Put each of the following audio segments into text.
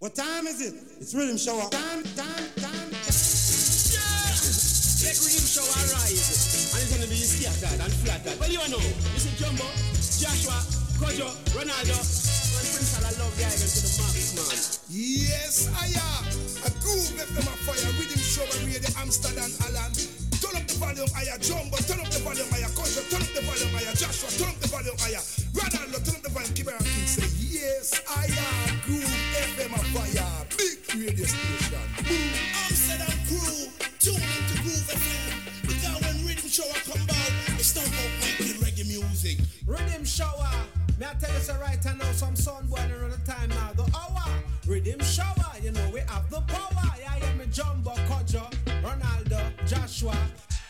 What time is it? It's riddim shower. Time, time, time. Yeah! Let riddim shower rise. And it's gonna be scattered and flattered. Well, you know, you see Jumbo, Joshua, Kojo, Ronaldo, and Prince I love the island to the max, man. Yes, I am. A groove left them a fire. Riddim shower radio Amsterdam, Alan. Turn up the volume higher, Jumbo. Turn up the volume higher, Kojo. Turn up the volume higher, Joshua. Turn up the volume higher. Ronaldo, turn up the volume. Keep it on. Say yes, I am. Groove FM a fire. Big radio station. Boom. Amsterdam crew, tune into Groove FM. Because when Riddim Shower come back, it's not about making reggae music. Riddim shower. Me I tell you so right now some sun boiling around the time now. The hour. Riddim shower. You know we have the power. Yeah, yeah, me Jumbo, Kojo, Ronaldo, Joshua.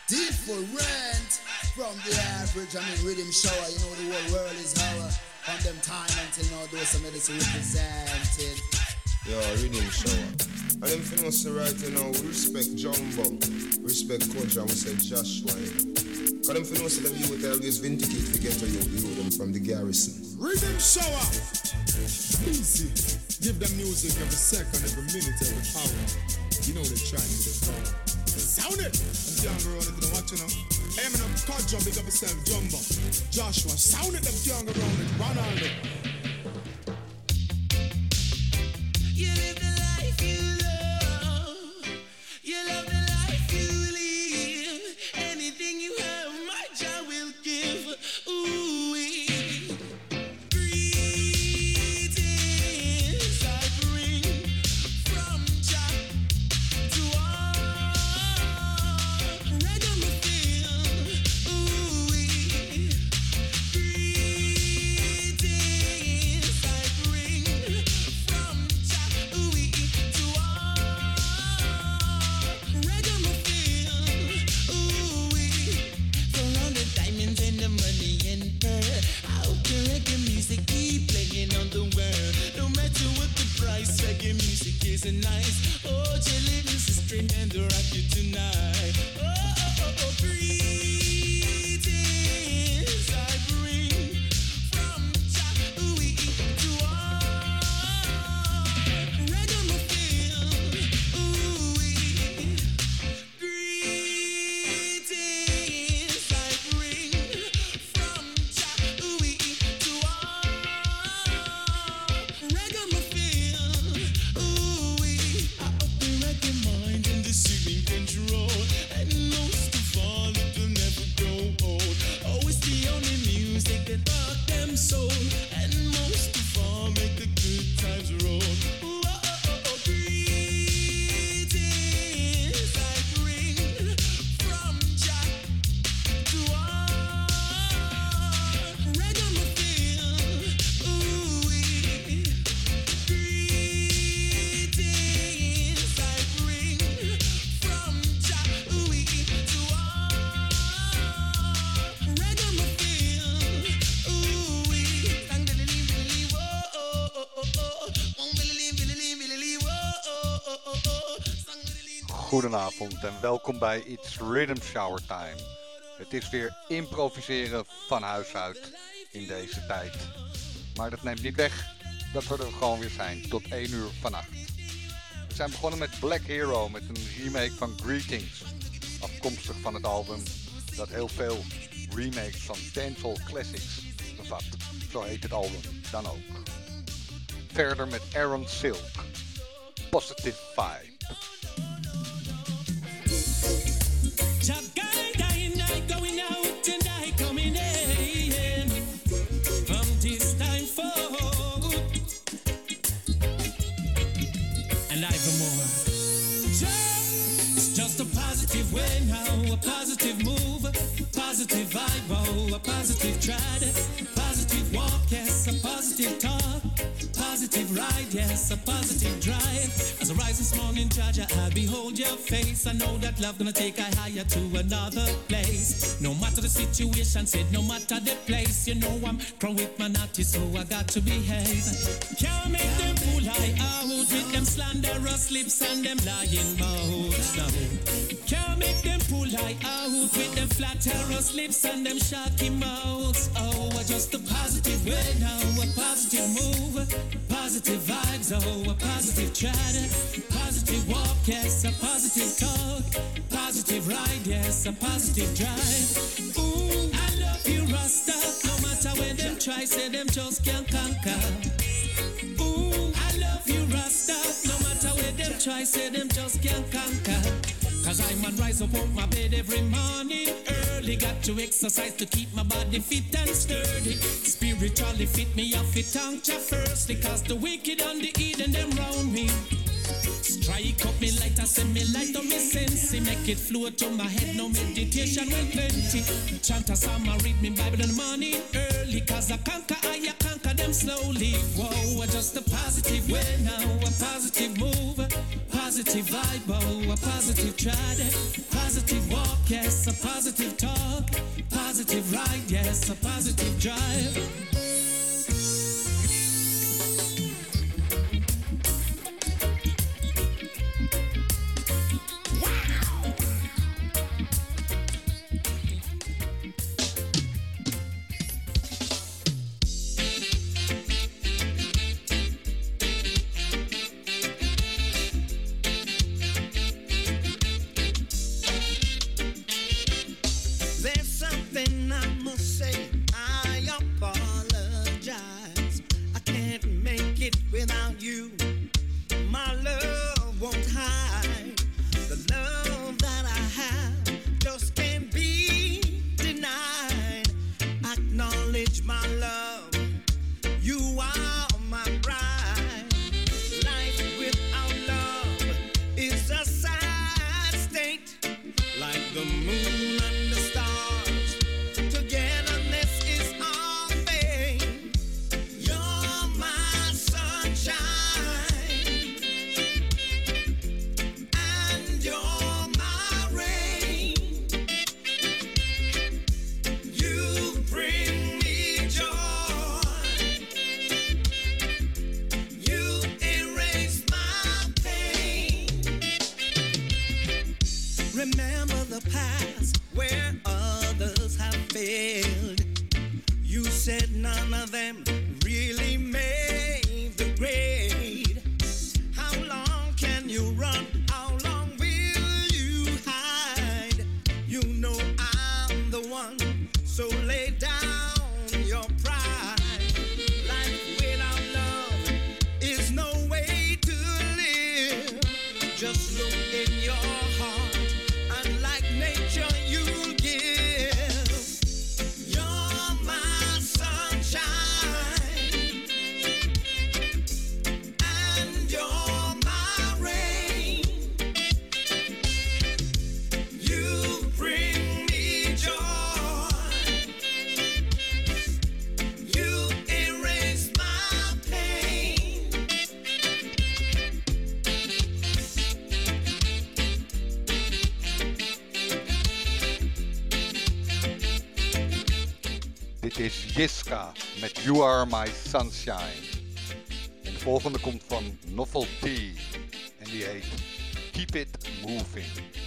Different from the average. I mean, riddim shower. You know the whole world is our. On them time until now, those some medicine represented. Yo, riddim shower. And them know say right you know, we respect Jumbo, respect Coach, and we say Joshua. Cause them know say them youth always vindicate to get to you, you them from the garrison. Riddim shower. Easy. Give them music every second, every minute, every hour. You know they're trying to the Sound it! I'm younger around it, know what you know? Hey, I'm in a cut jump, big up yourself, Jumbo. Joshua, sound it, them younger around it, Ronaldo. You live is nice. Oh, your little sister and Goedenavond en welkom bij It's Rhythm Shower Time. Het is weer improviseren van huis uit in deze tijd. Maar dat neemt niet weg dat we er gewoon weer zijn tot 1 uur vannacht. We zijn begonnen met Black Hero met een remake van Greetings. Afkomstig van het album dat heel veel remakes van dancehall classics bevat. Zo heet het album dan ook. Verder met Aaron Silk. Positive Vibe. Positive vibe, oh, a positive trad, positive walk, yes, a positive talk, positive ride, yes, a positive drive. As I rise this morning, Jaja, I behold your face. I know that love gonna take I higher to another place. No matter the situation, said no matter the place, you know I'm grown with my natty, so I got to behave. Can't make them fool I out with them them slanderous lips and them lying mouths now. Can't make them pull eye out with them flatterous lips and them shocky mouths. Oh, just a positive way now, a positive move, positive vibes, oh, a positive chat, positive walk, yes, a positive talk, positive ride, yes, a positive drive. Ooh, I love you, Rasta, no matter where them try, say them just can't conquer. Ooh, I love you, Rasta, no matter where them try, say them just can't conquer. Cause I man rise up on my bed every morning early. Got to exercise to keep my body fit and sturdy. Spiritually fit me off it tongue firstly. Cause the wicked and the Eden them round me. Strike up me light, I send me light on me sense. Make it flow to my head, no meditation well plenty. Chant a psalm, I read me Bible in the morning early. Cause I conquer, I conquer them slowly. Whoa, just a positive way now, a positive move, positive vibe, oh, a positive trade, positive walk, yes, a positive talk, positive ride, yes, a positive drive. Are My Sunshine. En de volgende komt van Novelty en die heet Keep It moving.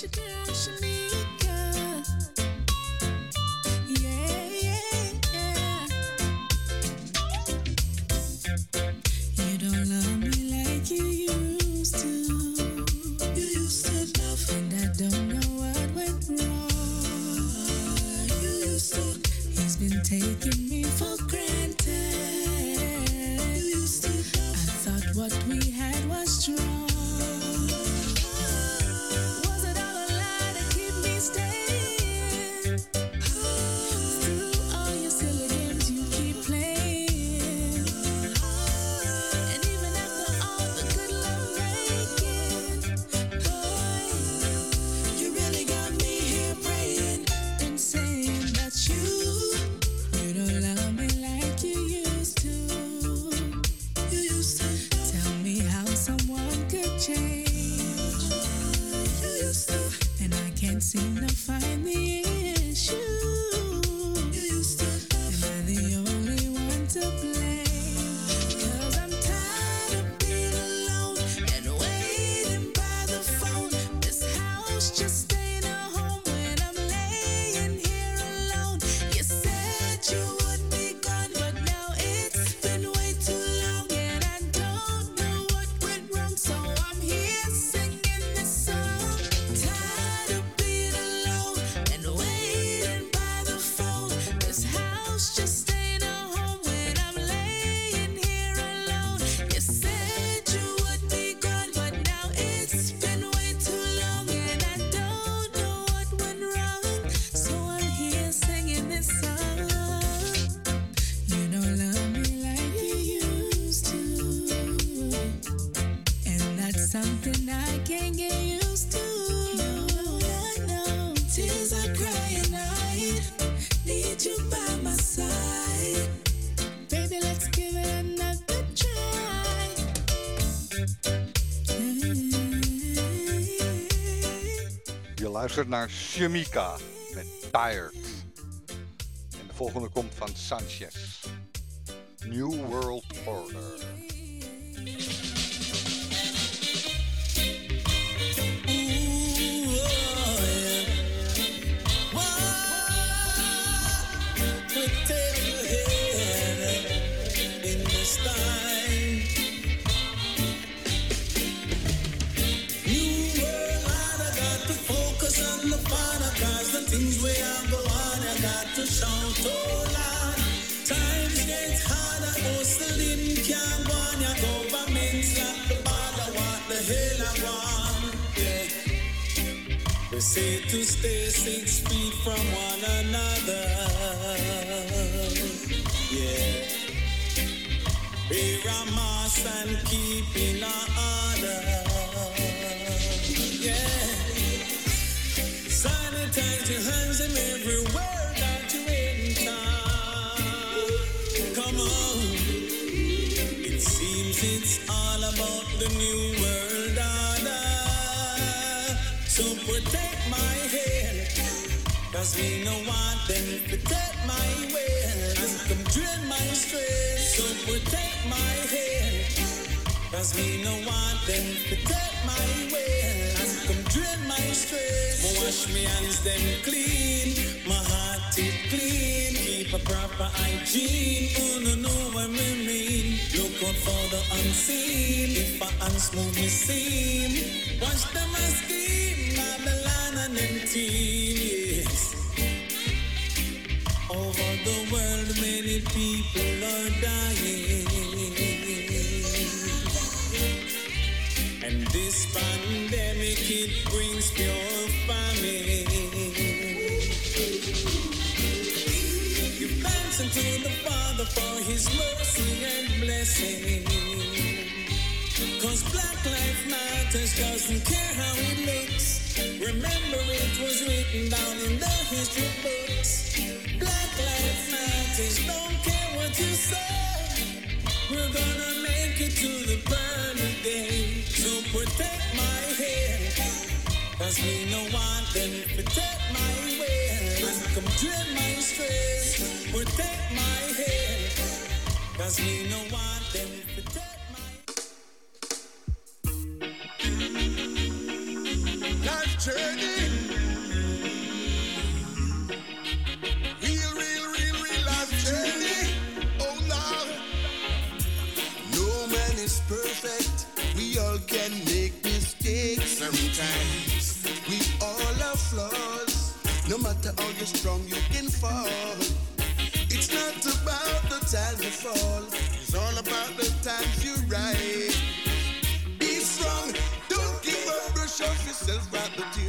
she did, she. geluisterd naar Shamika met Tired. En de volgende komt van Sanchez. New World. for the unseen. If I unsmooth, you see.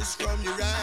from your eyes.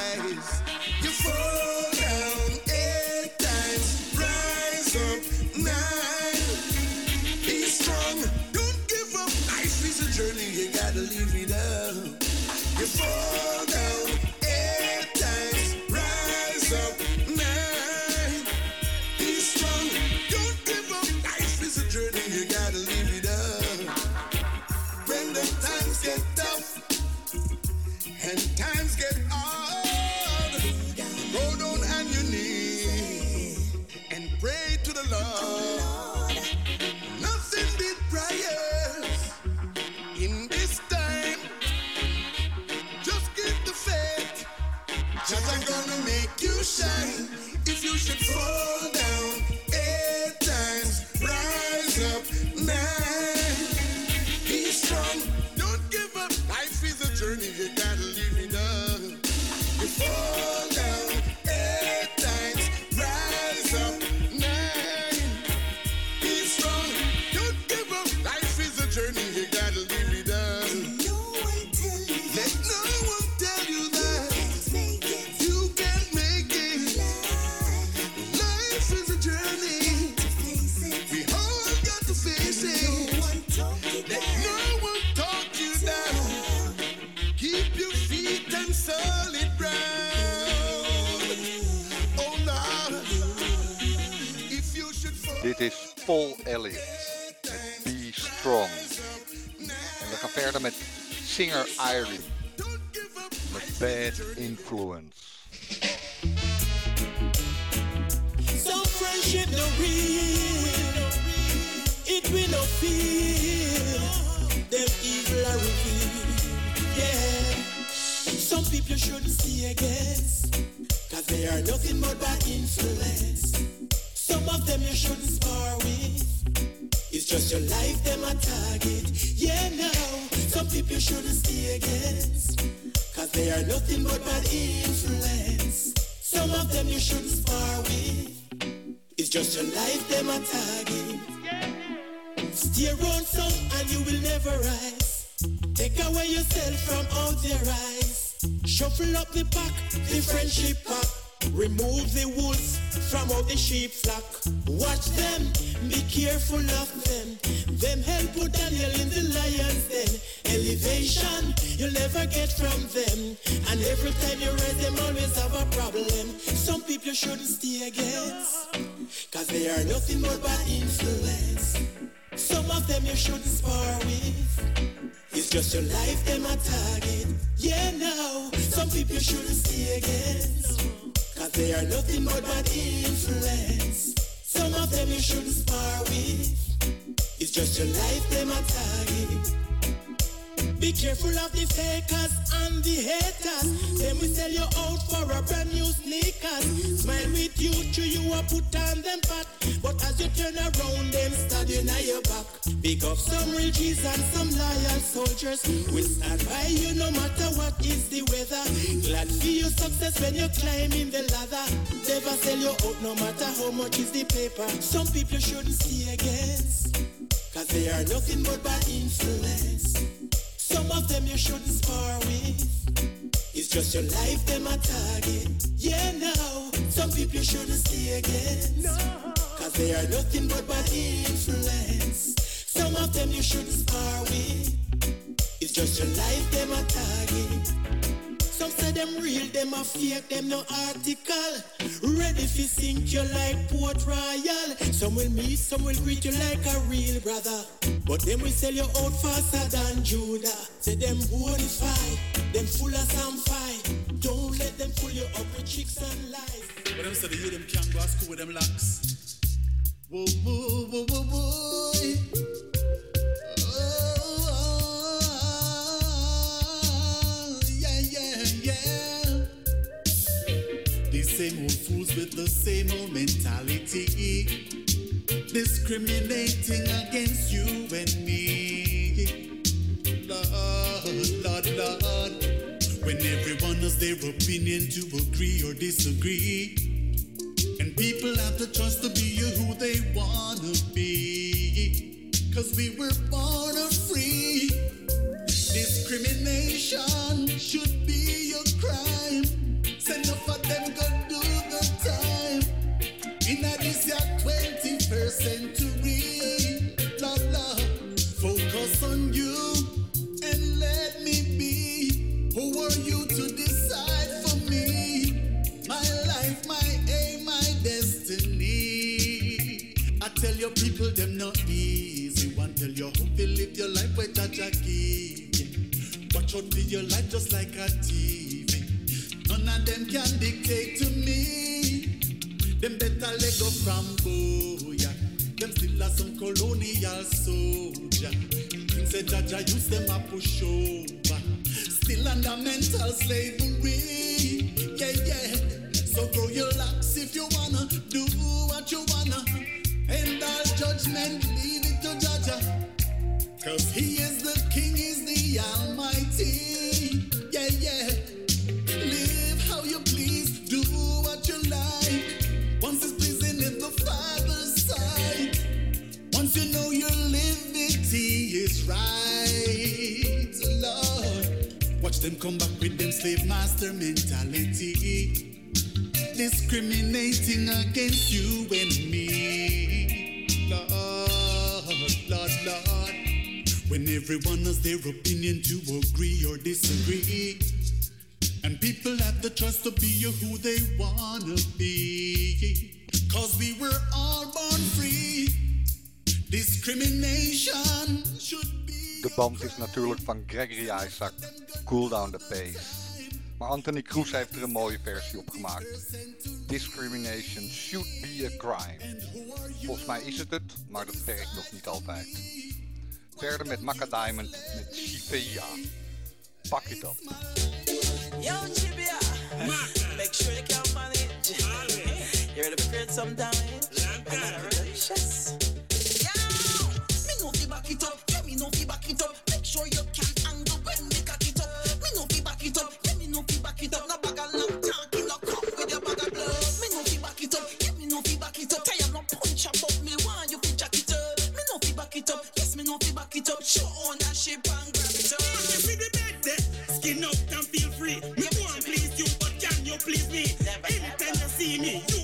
the sheep flock. Watch them, be careful of them. Them help put Daniel in the lion's den. Elevation, you'll never get from them. And every time you raise them, always have a problem. Some people shouldn't stay against, cause they are nothing but bad influence. Some of them you shouldn't spar with. It's just your life, them a target. Yeah, now, some people shouldn't are nothing but bad influence. Some of them you shouldn't spar with. It's just your life them are target. Be careful of the fakers and the haters. Them we sell you out for a brand new sneakers. Smile with you, chew you up, put on them back. But as you turn around, them stabbing at your back. Pick up some G's and some loyal soldiers. Will stand by you no matter what is the weather. Glad for your success when you climb in the ladder. Never sell you out no matter how much is the paper. Some people shouldn't see against. Cause they are nothing but bad influence. Some of them you shouldn't spar with. It's just your life them a target. Yeah, no. Some people you shouldn't stay against. Cause they are nothing but bad influence. Some of them you shouldn't spar with. It's just your life them a target. Some say them real, them a fake, them no article. Ready fi sink you like Port Royal. Some will meet, some will greet you like a real brother. But them will sell you out faster than Judah. Say them bonafide, them full of some fight. Don't let them pull you up with tricks and lies. But them say the youth them can't go school with them locks. Whoa, whoa, whoa, whoa, whoa. Same old fools with the same old mentality, discriminating against you and me. Lord, Lord, Lord. When everyone has their opinion to agree or disagree. And people have the choice to be who they wanna be. Cause we were born free. Discrimination should For your life just like a TV. None of them can dictate to me. Them better let go from boya. Them still are some colonial soldier. King said Jaja use them a push over. Still under mental slavery. Slave master mentality. Discriminating against you and me. Lord, Lord, Lord. When everyone has their opinion to agree or disagree. And people have the choice to be who they wanna be. Cause we were all born free. Discrimination should be. De band is natuurlijk van Gregory Isaac, Cool Down the Pace. Maar Anthony Cruz heeft er een mooie versie op gemaakt. Discrimination should be a crime. Volgens mij is het het, maar dat werkt nog niet altijd. Verder met Macca Diamond met Shivea. Pak it up. Yo, Chibia. Make sure you can manage. You ready to create some damage? Ship and grab it up. See the bed there? Skin up and feel free. Me won't please you, but can you please me? Anytime you see me, you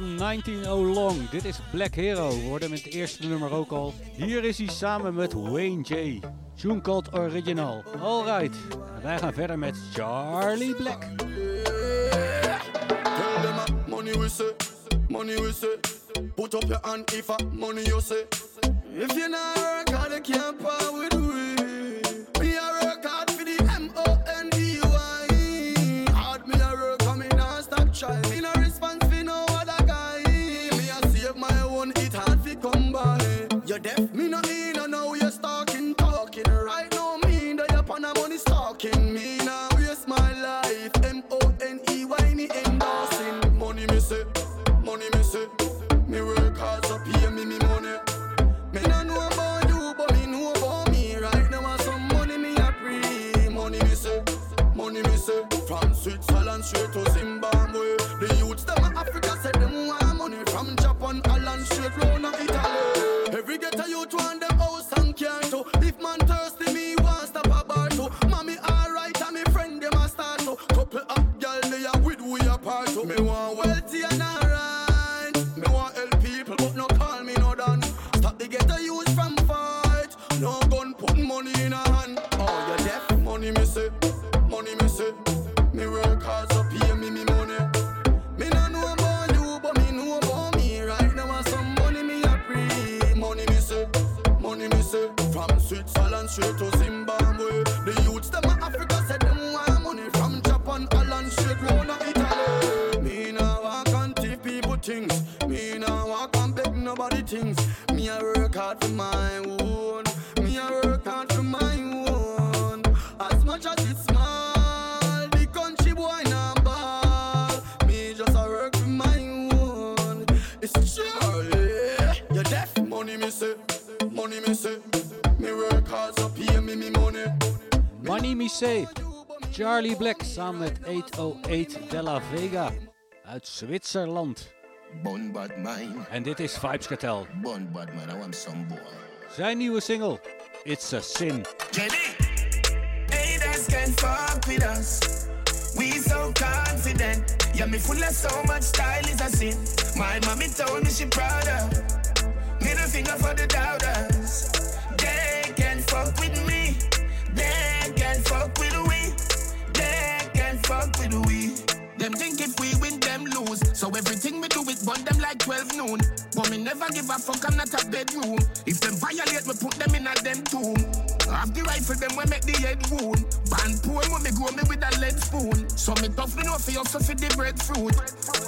van 19 Long. Dit is Black Hero. We hoorden met het eerste nummer ook al. Hier is hij samen met Wayne J. Tune called Original. Alright. Wij gaan verder met Charlie Black. Money we say, money we say. Put up your hand if I money you say. If you not work hard, you can't part with we. Me a work hard for the M O N E Y. Hard me a work, come in stop trying. Me not uit Zwitserland. Bon bad mine. En dit is Vybz Kartel. Bon bad mine, I want some boy. Zijn nieuwe single, It's a Sin. Jenny, haters can fuck with us. We so confident. Yeah, me full of so much style is a sin. My mommy told me she proud of. Middle finger for the doubters. They can fuck with me. They can fuck with we. They can fuck with we. Them think if we win, them lose. So everything we do is burn them like 12 noon. But me never give a fuck, I'm not a bedroom. If them violate, we put them in a them tomb. Have the rifle, them we make the head wound. Ban poor, when me grow me with a lead spoon. So me tough, me know for you, so for the breadfruit.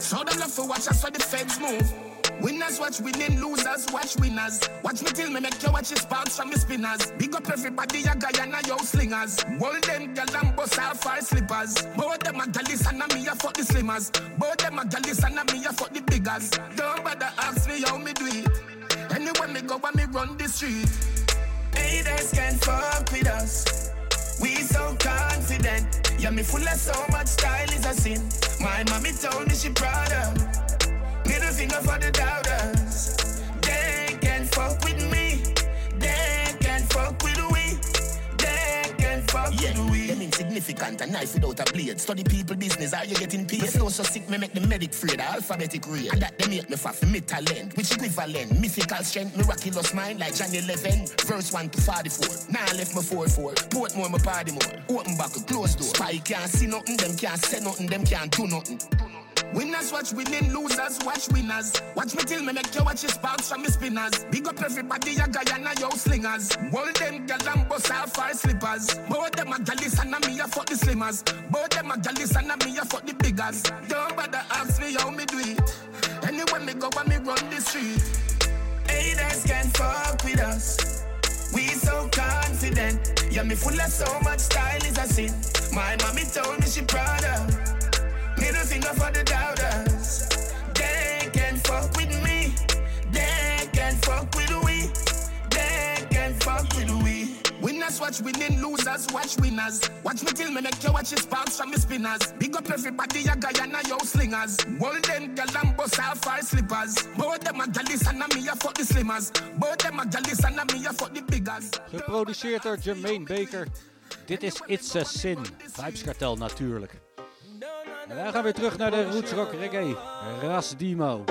So them love for watch, us, so the feds move. Winners watch winning, losers watch winners. Watch me till me make you watch his sparks from the spinners. Big up everybody, a Guyana, yo slingers. Hold them gal and bust off fire slippers. Both them a galis and a me a fuck the slimmers. Both them a galis and a me a fuck the biggers. Don't bother ask me how me do it. Anywhere me go, when me run the street. Haters can't fuck with us. We so confident. Yeah, me full of so much style is a sin. My mommy told me she proud of. Middle finger for the doubters. They can't fuck with me. They can't fuck with we. They can't fuck Yeah, with we. them insignificant, a knife without a blade. Study people business, are you getting paid? Flow so sick, me make the medic afraid, alphabetic rate. And that they make me fat for me talent, which equivalent. Mythical strength, miraculous mind like Johnny 11. Verse 1 to 44. Now I left me 4-4. Portmore, my party more. Open back, a close door. Spy can't see nothing, them can't say nothing, them can't do nothing. Winners watch winning, losers watch winners. Watch me till me make you watch his sparks from the spinners. Big up everybody, a Guyana, yo slingers. Hold them gal and bust off fire slippers. Both them a galis and a me a fuck the slimmers. Both them a galis and a me a fuck the biggers. Don't bother ask me how me do it. Anywhere me go, when me run the street. Haters can't fuck with us. We so confident. Yeah, me full of so much style is a sin. My mommy told me she proud of. Middle finger for the doubters. They can't fuck with me. They can't fuck with we. They can't fuck with we. Winners watch winning, losers watch winners. Watch me till me make you watch his sparks from the spinners. Big up everybody, a Guyana, yo slingers. Hold them gal and bust off fire slippers. Both them a galis and a me a fuck the slimmers. Both them a galis and a me a fuck the biggers. Geproduceerd door Jermaine Baker. Dit is It's a Sin. Vybz Kartel natuurlijk. En wij gaan weer terug naar de roots rock reggae. Ras Dimo.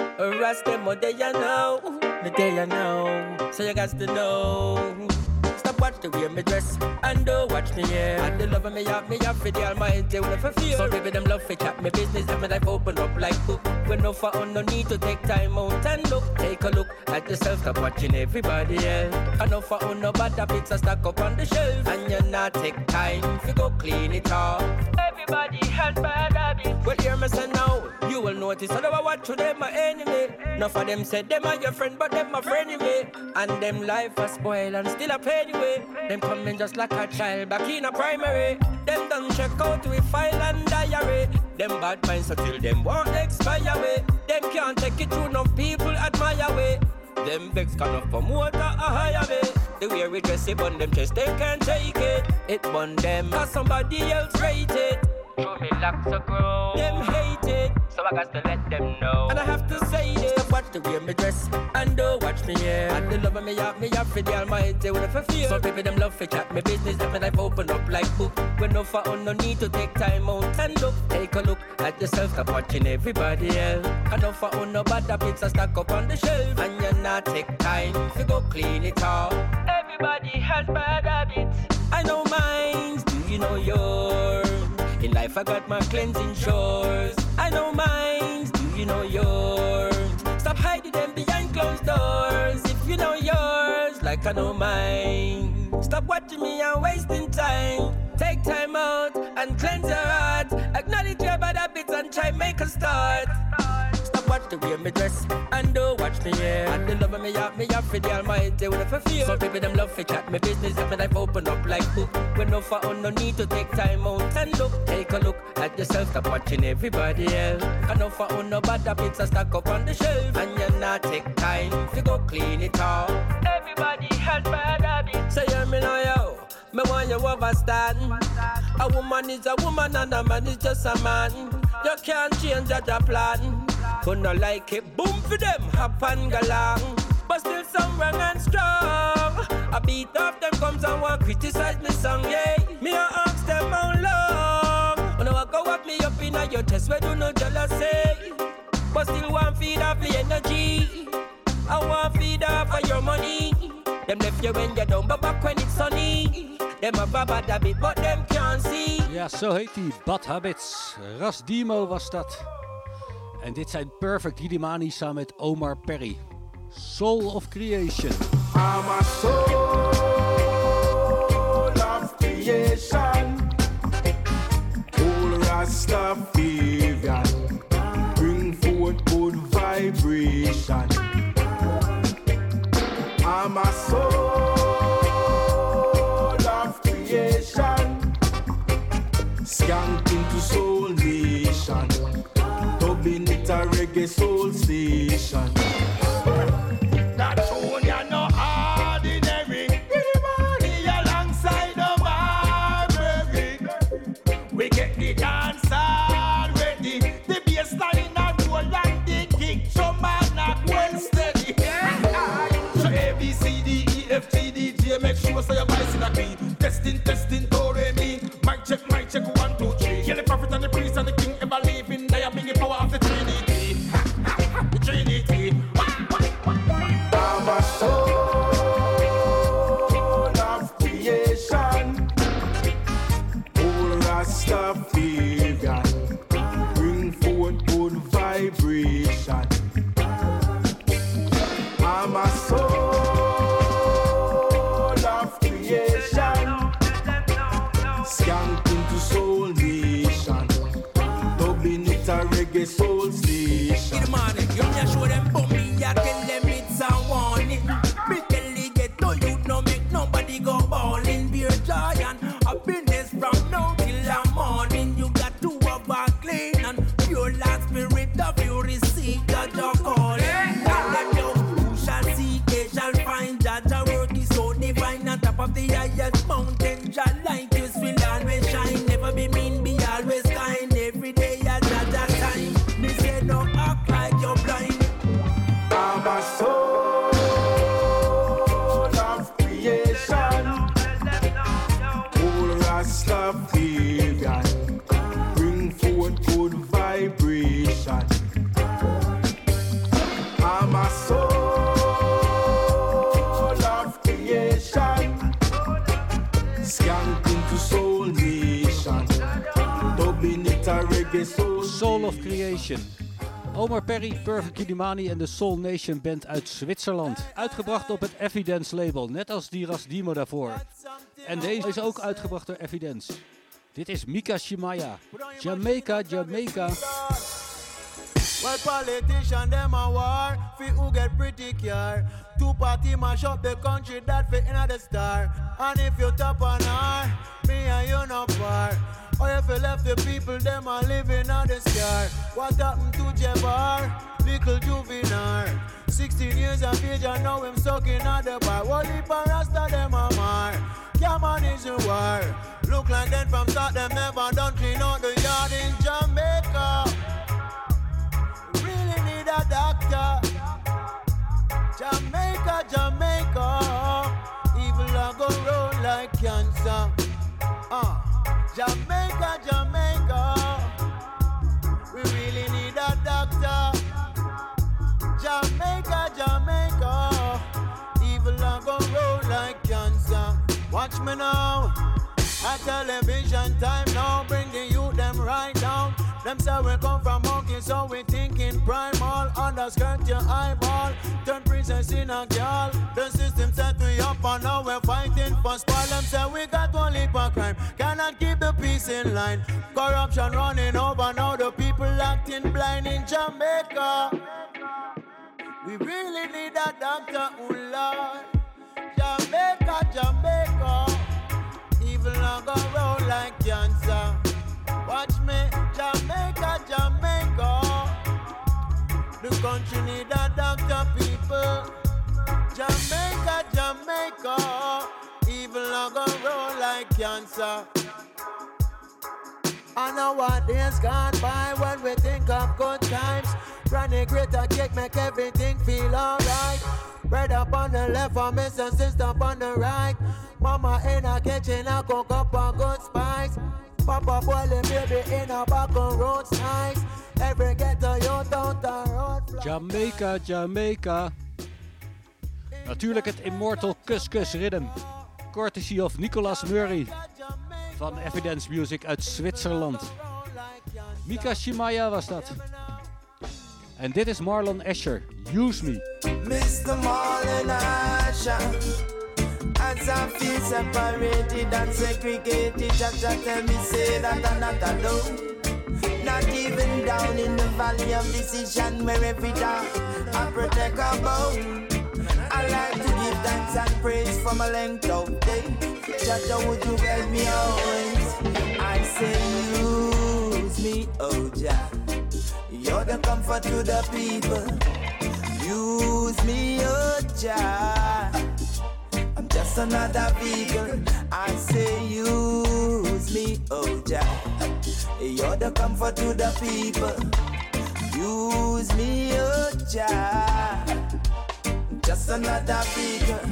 Them, what they you know, the day you know. So you got to know. Watch the way me dress and don't watch me yeah. And the love of me have me have for the almighty when I feel. Some people them love for chat me business and me life open up like book. When no for on no need to take time out and look. Take a look at yourself, stop watching everybody else. And no for on no bad habits are stack up on the shelf. And you not take time to go clean it off. Everybody has bad habits. Well, hear me say now, will notice. I watch to them my enemy. Enough of them said them are your friend, but them my friend me. And them life a spoil and still a pay anyway. Them coming just like a child back in a primary. Them done check out with file and diary. Them bad minds until them won't expire way. Them can't take it through enough people admire way. Them vex up promote a higher way. The way we dress it on them chest, they can't take it. It bun them, cause somebody else rate it. Show me locks a grow. Them hate so I got to let them know. And I have to say this. Stop watch the way me dress and don't watch me yeah. And the love of me have me have for the almighty when I feel. Some people them love for chat me business, them life open up like book. When no for on no need to take time out and look. Take a look at yourself, stop watching everybody else. And no for on no bad habits are stack up on the shelf. And you not take time to go clean it off. Everybody has bad habits. I know mine. Do you know yours? Life I got my cleansing shores. I know mine. Do you know yours? Stop hiding them behind closed doors. If you know yours, like I know mine. Stop watching me and wasting time. Take time out and cleanse your heart. Acknowledge your bad habits and try make a start. Watch the way me dress and don't watch me yeah. And the love me have me have for the almighty when I feel. Some people them love for chat me business and me life open up like book. When no for on no need to take time out and look. Take a look at yourself, stop watching everybody else. And no for on no bad habits are stack up on the shelf. And you not take time to go clean it off. Everybody has bad habits. Say hear me know yo. Me want you understand. A woman is a woman and a man is just a man. You can't change job plan. No like it, boom for them, hop and go long. But still some wrong and strong. A beat of them comes and want criticize me song, yeah. Me a ask them how long. When I go up me up in your chest, where do no jealousy. But still want feed off the energy. I want feed off of your money. Them left you when you're down, but back when it's sunny. Them have a bad habit, but them can't see. Ja, zo heet die Bad Habits. Ras Dimo was dat. En dit zijn Perfect Giddimani samen met Omar Perry. Soul of Creation. I'm a soul of creation. All Rastafarian. Bring forth good vibration. I'm a soul of creation. Skanking to soul reggae soul station. Of Creation. Omar Perry, Perfect Kidimani en de Soul Nation Band uit Zwitserland. Uitgebracht op het Evidence label, net als Diras Dimo daarvoor. En deze is ook uitgebracht door Evidence. Dit is Mika Shimaya. Jamaica, Jamaica. Well, politician them a war, fi who get pretty care. Two party mash up the country that fit in the star. And if you top on her, me and you no par. Or if you left the people, them a living on the scar. What happened to Jabbar? Little juvenile. 16 years of age and now him sucking at the bar. What if a rasta them a mar? Man, is a war. Look like them from start, them never done clean out the yard in Jamaica Jamaica, Jamaica, evil a go roll like cancer. Uh, Jamaica, Jamaica, we really need a doctor. Jamaica, Jamaica, evil a go roll like cancer. Watch me now. A television time now, bring the youth them right down. Them say we come from monkey, so we thinking primal. Underskirt your eyeball, in a girl. The system set we up and now we're fighting for spoil. Them say we got one leap of crime, cannot keep the peace in line. Corruption running over now, the people acting blind in Jamaica. We really need a doctor, oh Lord. Jamaica, Jamaica. Evil not go roll like cancer. Watch me, Jamaica, Jamaica. The country need a doctor, people. Jamaica, Jamaica. Evil not go roll like cancer. I know what days gone by when we think of good times. Granny greater cake make everything feel alright. Bread up on the left, for miss and sister up on the right. Mama in a kitchen, I cook up a good spice. Papa boiling baby in a back on road nice. Every ghetto youth out the road. Jamaica, Jamaica. Natuurlijk het Immortal Kus Kus Rhythm. Courtesy of Nicolas Murray van Evidence Music uit Zwitserland. Mika Shimaya was dat. En dit is Marlon Escher, Use Me. Mr. Marlon Asher. As I feel separated and segregated, just tell me say that I'm not alone. Not even down in the valley of decision where every day I protect a bone. I like to give thanks and praise from a length of day. Jaja, would you help me always? I say use me, oh Jah. You're the comfort to the people. Use me, oh Jah. Just another vehicle. I say use me, oh Jah. You're the comfort to the people. Use me, oh Jah. Just another vehicle.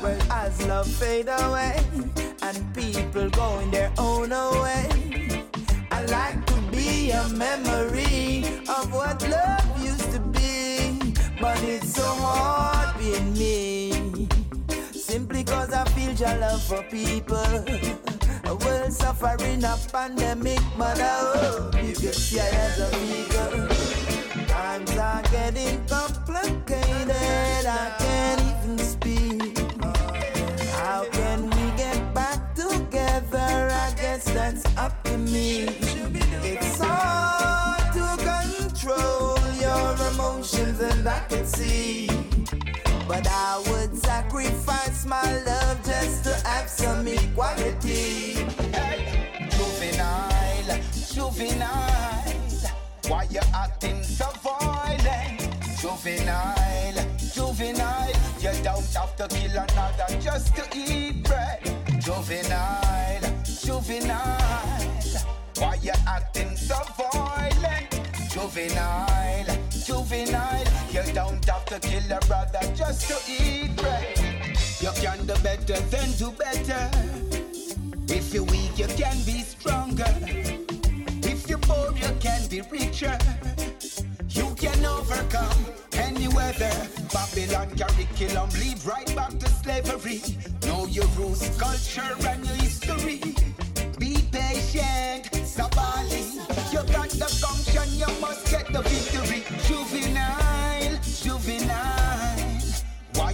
Well, as love fade away and people going their own way, I like to be a memory of what love used to be. But it's so hard being me. Simply cause I feel your love for people. A world suffering a pandemic, but I hope you can see I as a vehicle. Times are getting complicated, I can't even speak. How can we get back together? I guess that's up to me. It's hard to control your emotions, and I can see. But I would sacrifice my love just to have some equality. Juvenile, juvenile, why you acting so violent? Juvenile, juvenile, you don't have to kill another just to eat bread. Juvenile, juvenile, why you acting so violent? Juvenile, juvenile, you don't have to kill a brother just to eat bread. You can do better than do better. If you're weak, you can be stronger. If you're poor, you can be richer. You can overcome any weather. Babylon curriculum lead right back to slavery. Know your roots, culture, and your history. Be patient, Sabali. You got the function, you must get the victory.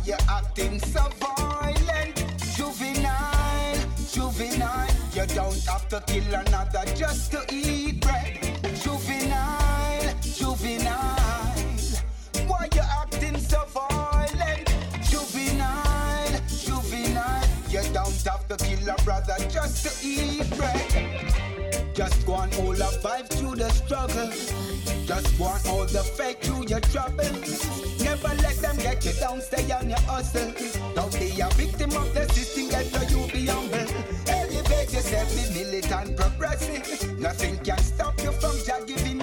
Why you acting so violent? Juvenile, juvenile. You don't have to kill another just to eat bread. Juvenile, juvenile. Why you acting so violent? Juvenile, juvenile. You don't have to kill a brother just to eat bread. Just go on all the vibe through the struggle. Just go want all the fake through your trouble. Never let them get you down, stay on your hustle. Don't be a victim of the system, get so you be humble. Elevate yourself, be militant, progressive. Nothing can stop you from Jah giving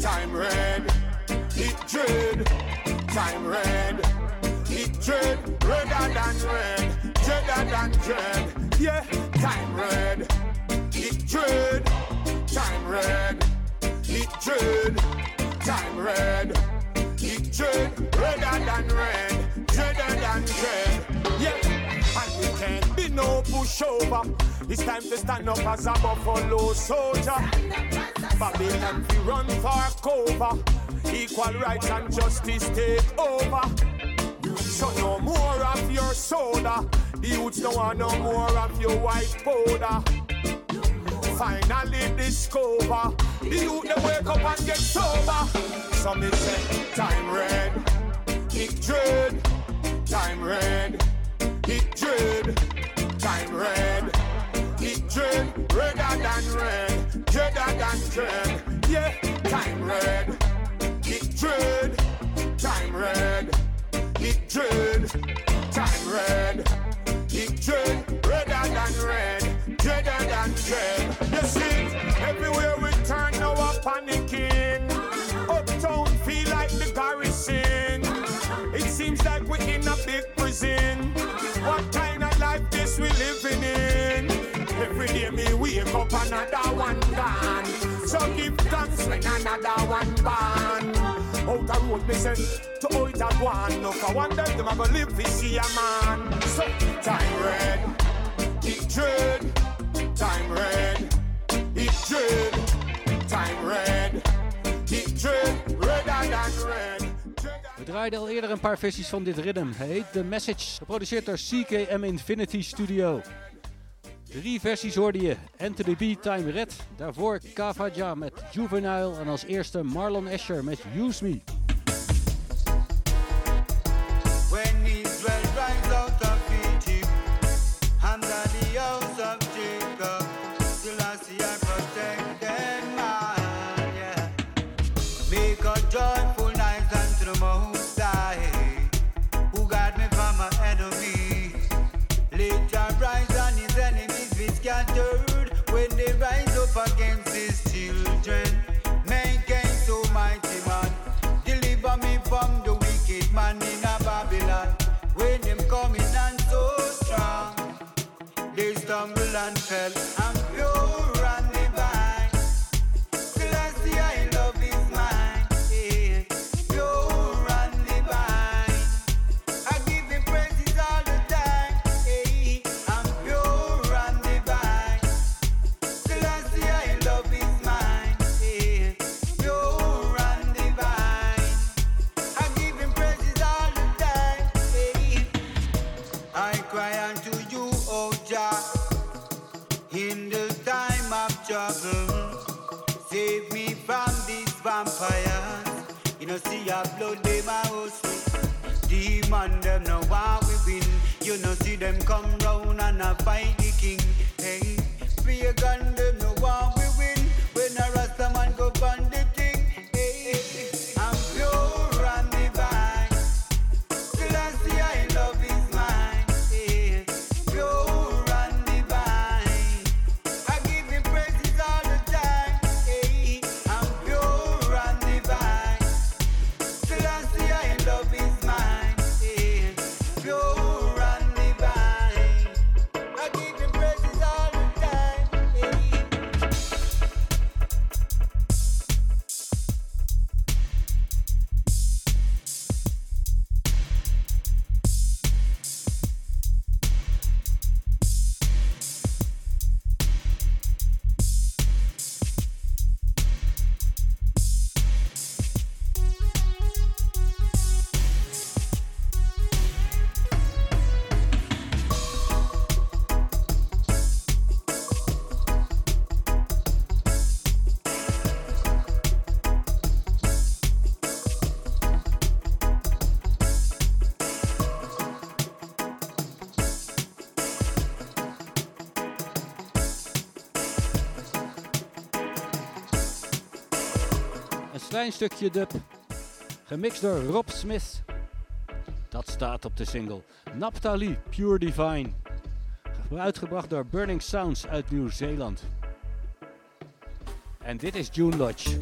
Time red, it dread. Time red, it dread. Redder than red, dreader than dread. Yeah, time red, it dread. Time red, it dread. Time red, it dread. Redder than red, dreader than dread. Yeah, and we can't be no pushover. It's time to stand up as a buffalo soldier. Babylon we run for cover. Equal rights and justice take over. So no more of your soda. The youths don't want no more of your white powder. Finally discover the youth they wake up and get sober. So me say time red, it dread. Time red, it dread. Dread. Redder than red, dreader than dread. Yeah, time red, it dread. Time red, it dread. Time red, it dread. Redder than red, dreader than dread. You see, everywhere we turn now a panicking. Uptown feel like the garrison. It seems like we're in a big prison. What kind of life this we living in? Every day me wake up another one gone. So give another one to out one. No for one them a see man. Time red, it dread. Time red. Time red, We draaiden al eerder een paar versies van dit rhythm. Heet The Message, geproduceerd door CKM Infinity Studio. Drie versies hoorde je. Enter the Beat, Time Red. Daarvoor Kavaja met Juvenile. En als eerste Marlon Asher met Use Me. fight. klein stukje dub. Gemixt door Rob Smith. Dat staat op de single. Naphtali Pure Divine. Uitgebracht door Burning Sounds uit Nieuw-Zeeland. En dit is June Lodge.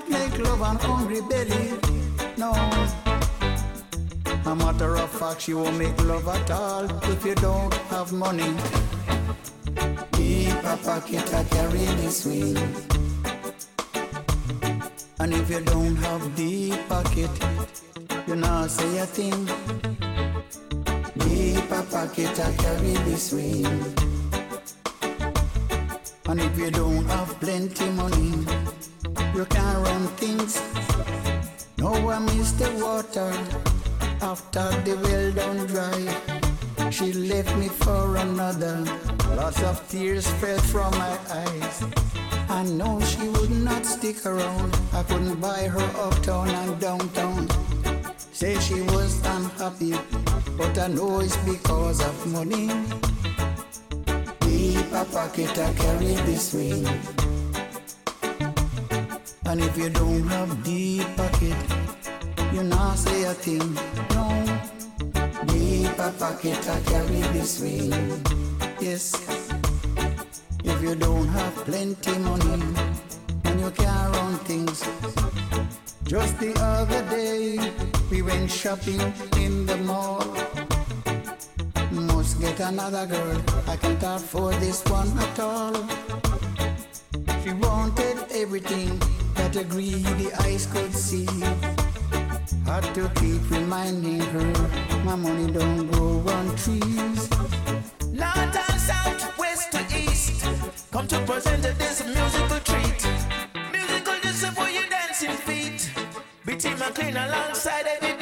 cannot make love on hungry belly. No. A matter of fact, you won't make love at all if you don't have money. Keep a pocket I carry this weed. And if you don't have deep pocket, you not say a thing. Deep a pocket I carry this weed. And if you don't have plenty money, you can run things. No one miss the water after the well done dry. She left me for another. Lots of tears fell from my eyes. I know she would not stick around. I couldn't buy her uptown and downtown. Say she was unhappy, but I know it's because of money. Deep a pocket I carry this ring. And if you don't have deep pocket, you not say a thing. No. Deep a pocket I carry this ring. Yes. If you don't have plenty money, and you can't run things. Just the other day, we went shopping in the mall. Must get another girl. I can't afford this one at all. She wanted everything a greedy eyes could see. Had to keep reminding her, my money don't grow on trees. North and south, west to east. Come to present this musical treat. Musical just for your dancing feet. Bitty clean alongside every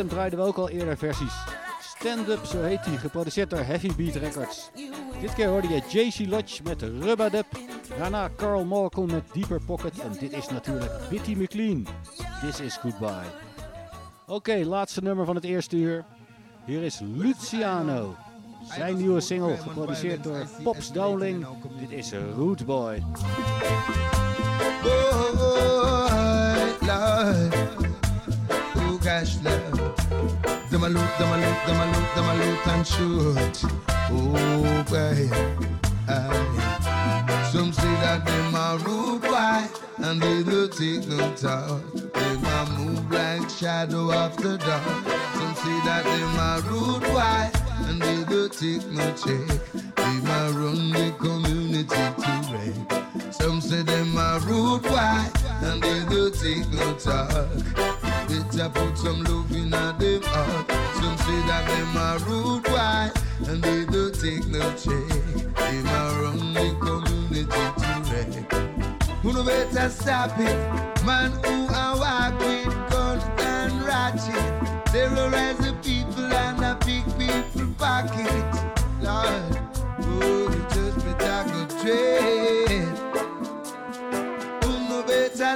rhythm draaiden we ook al eerder versies. Stand-up, zo heet hij, geproduceerd door Heavy Beat Records. Dit keer hoorde je JC Lodge met Rubadub. Daarna Carl Morkel met Deeper Pocket. En dit is natuurlijk Bitty McLean. This is Goodbye. Oké, laatste nummer van het eerste uur. Hier is Luciano. Zijn nieuwe single, geproduceerd door Pops Dowling. Dit is Root Boy. Oh. Oh. Them a loot, them a loot, them a loot, them a loot and shoot. Oh, boy. Aye. Some say that them a rude boy and they don't take no talk. Them a move like shadow after dark. Some say that them a rude boy and they don't take no check. Them a run the community to wreck. Some say them a rude boy and they don't take no talk. Better put some love in a them heart. Some say that them a rude boy and they don't take no check. Them a run the community to wreck. Who no better stop it? Man who a walk with gun and ratchet. Terrorize the people and a big people pocket. Lord, oh, just better go trade.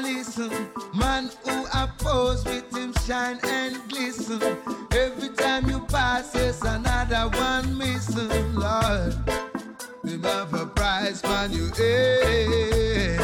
Listen? Man who oppose with him shine and glisten. Every time you pass, there's another one missing, Lord. Them have a price on you, eh?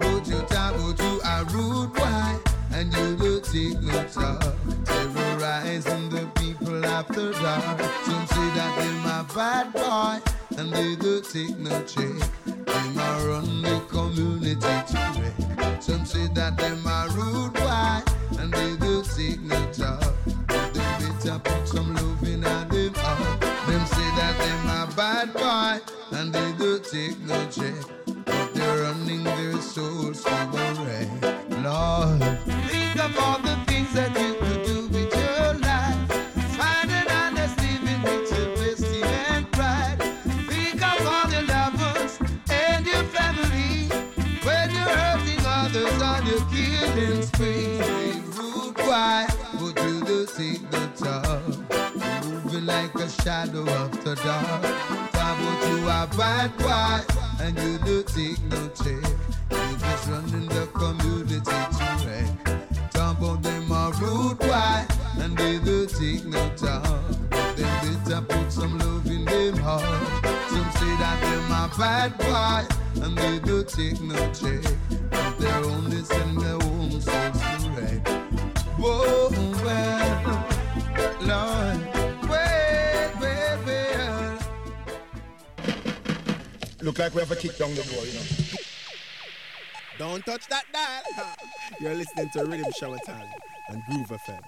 But you travel to a rude boy, and you don't take no talk. Terrorizing the people after dark. Some say that them my bad boy, and they don't take no check. Them a run the community to wreck. Some say that them a rude boy, and they don't take no talk. But some them. Them say that them bad boy, and they don't take no check. But they're running their souls to a shadow after dark. Talk about you are bad boy, and you don't take no check. You just running the community to wreck. About them are rude boy, and they don't take no talk. Them better put some love in them heart. Some say that them are bad boy, and they don't take no check. But they're only send their own souls to wreck. Whoa, well, Lord, Look like we have a kick down the door, you know. Don't touch that dial. You're listening to Riddim Shower Time and Groove FM.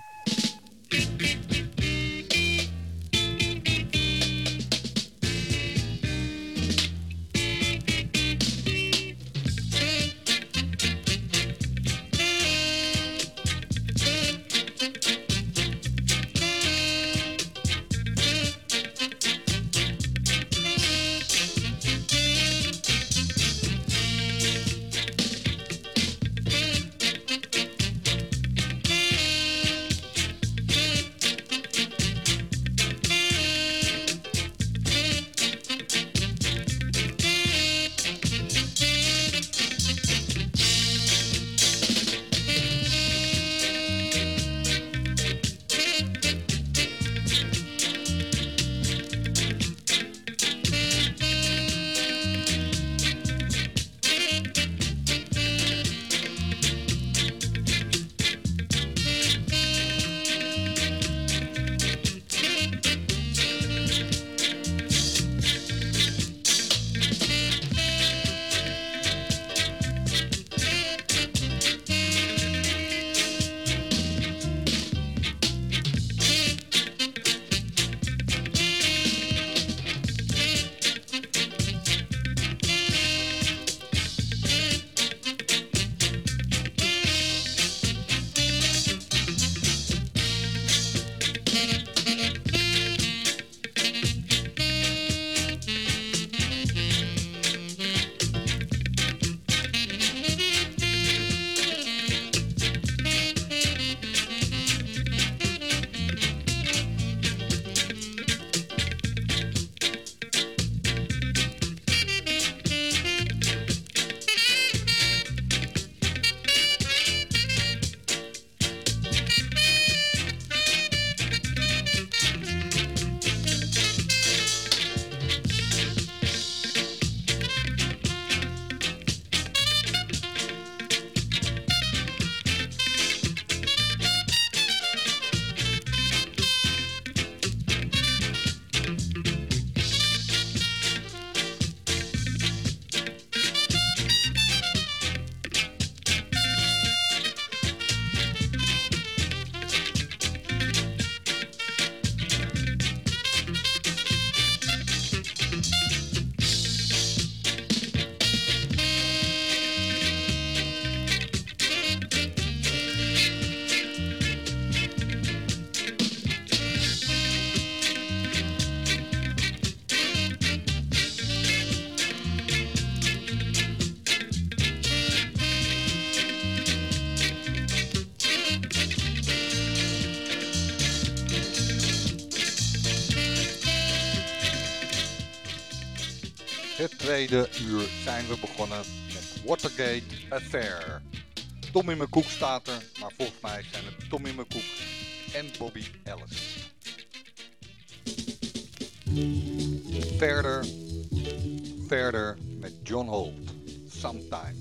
tweede uur zijn we begonnen met Watergate Affair. Tommy McCook staat er, maar volgens mij zijn het Tommy McCook en Bobby Ellis. Verder, verder met John Holt. Sometime.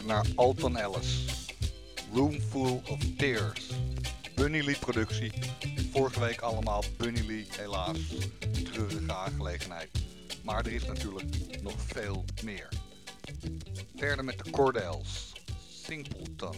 naar Alton Ellis. Roomful of Tears. Bunny Lee productie. Vorige week allemaal Bunny Lee, helaas. Treurige aangelegenheid. Maar er is natuurlijk nog veel meer. Verder met de Cordels. Singleton.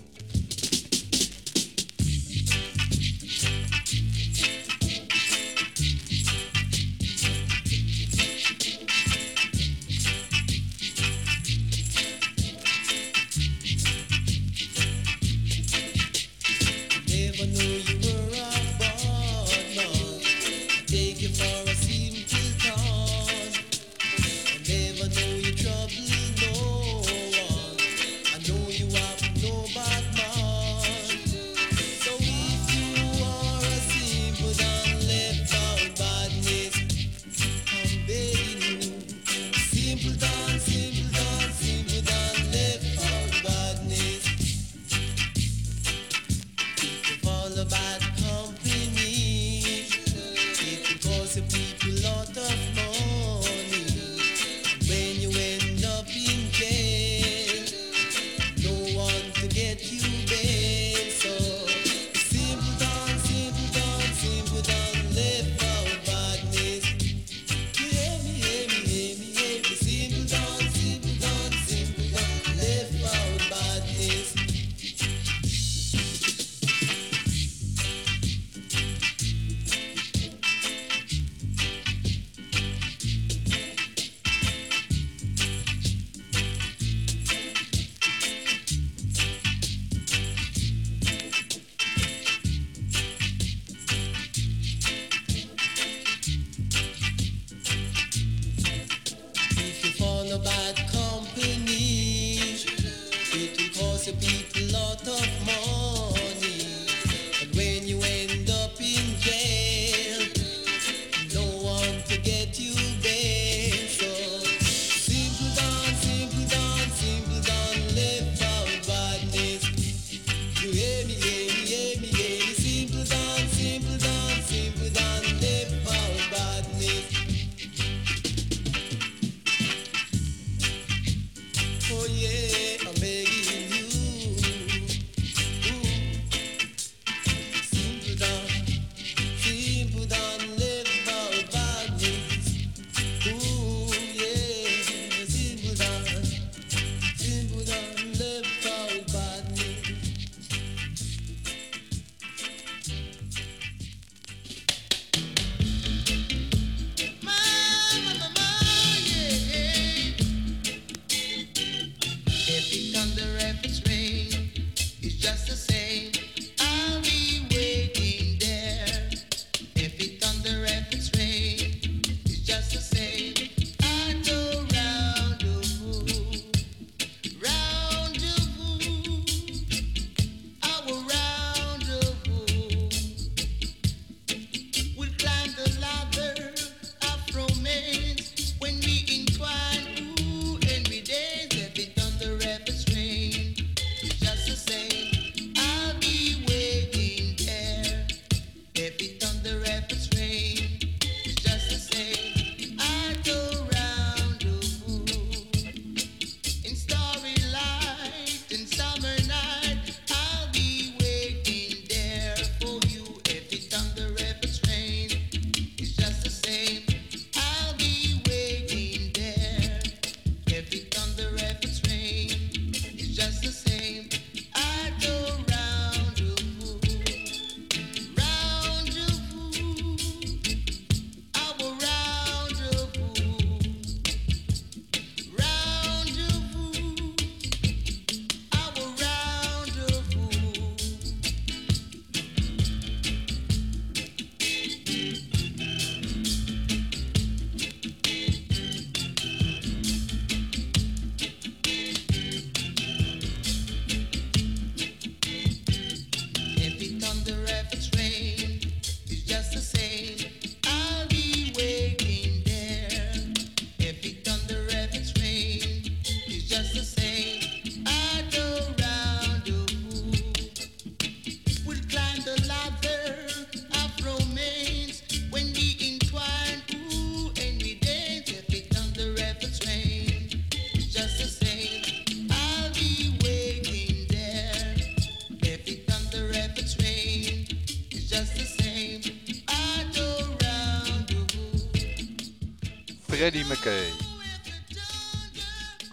Freddie McKay.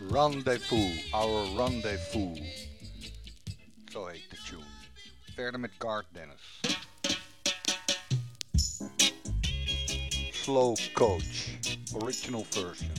Rendezvous, our rendezvous. Zo heet de tune. Verder met Garth Dennis. Slow Coach, original version.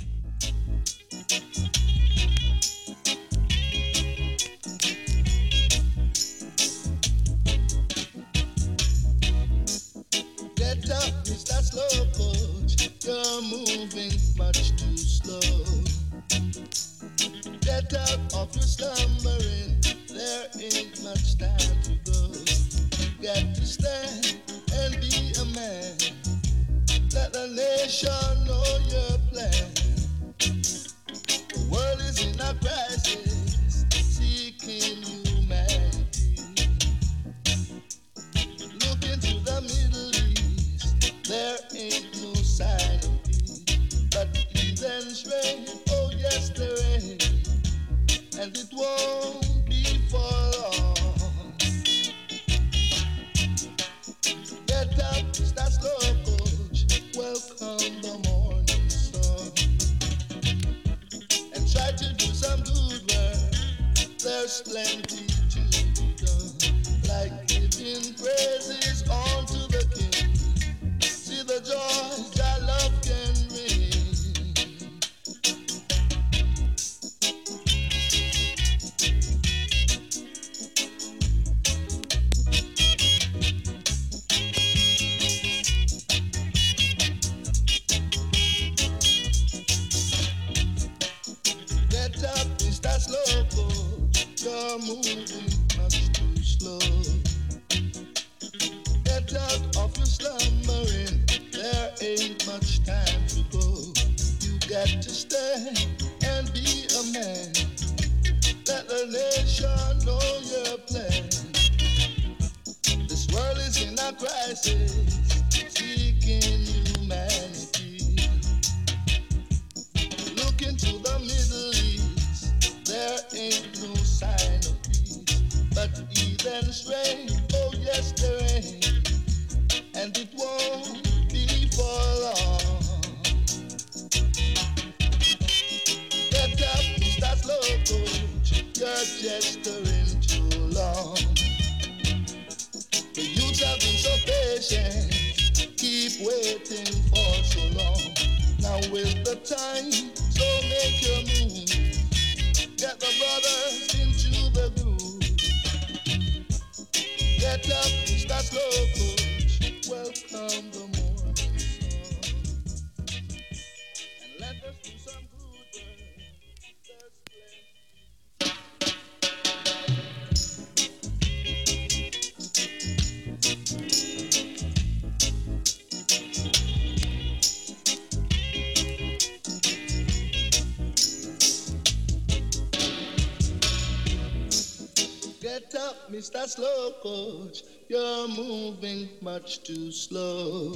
Get up, Mr. Slow Coach. You're moving much too slow.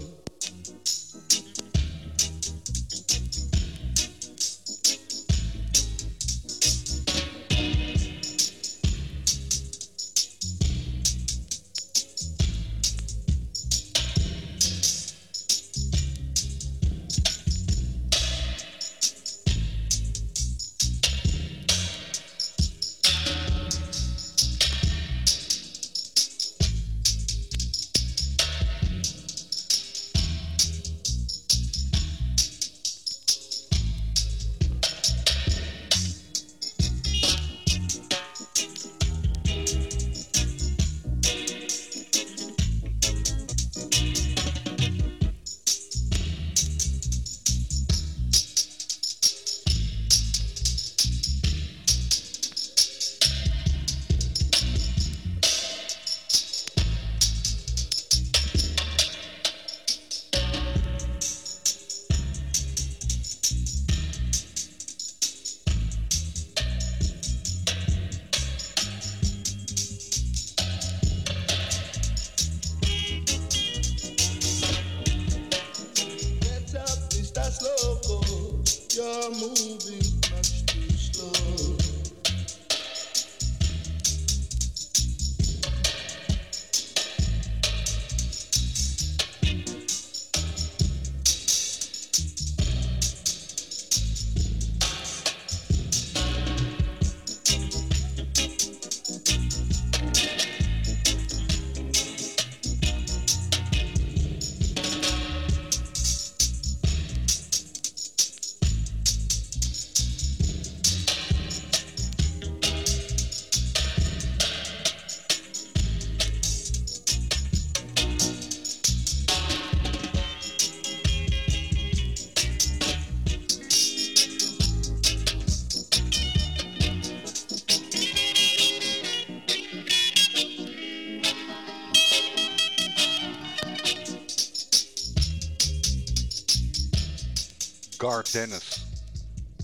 Gar Dennis.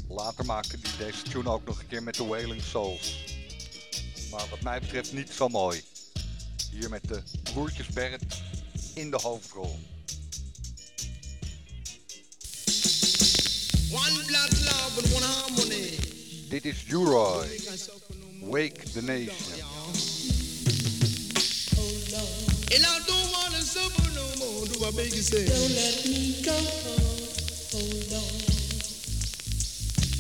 Later maakte hij deze tune ook nog een keer met de Wailing Souls. Maar wat mij betreft niet zo mooi. Hier met de broertjes Bert in de hoofdrol. One black love and one harmony. Dit is U-Roy. Wake the Nation. And I don't want to suffer no more. Do I beg you say? Don't let me go.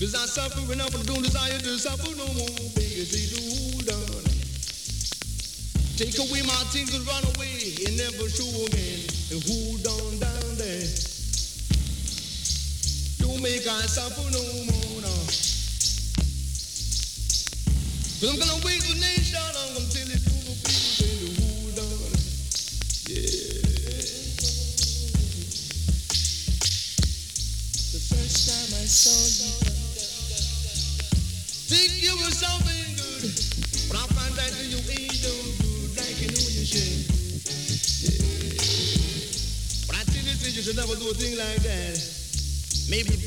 Cause I suffer and don't desire to suffer no more. Say, do hold on. Take away my things and run away and never show again. And hold on down there. Don't make I suffer no more now. Cause I'm gonna wake the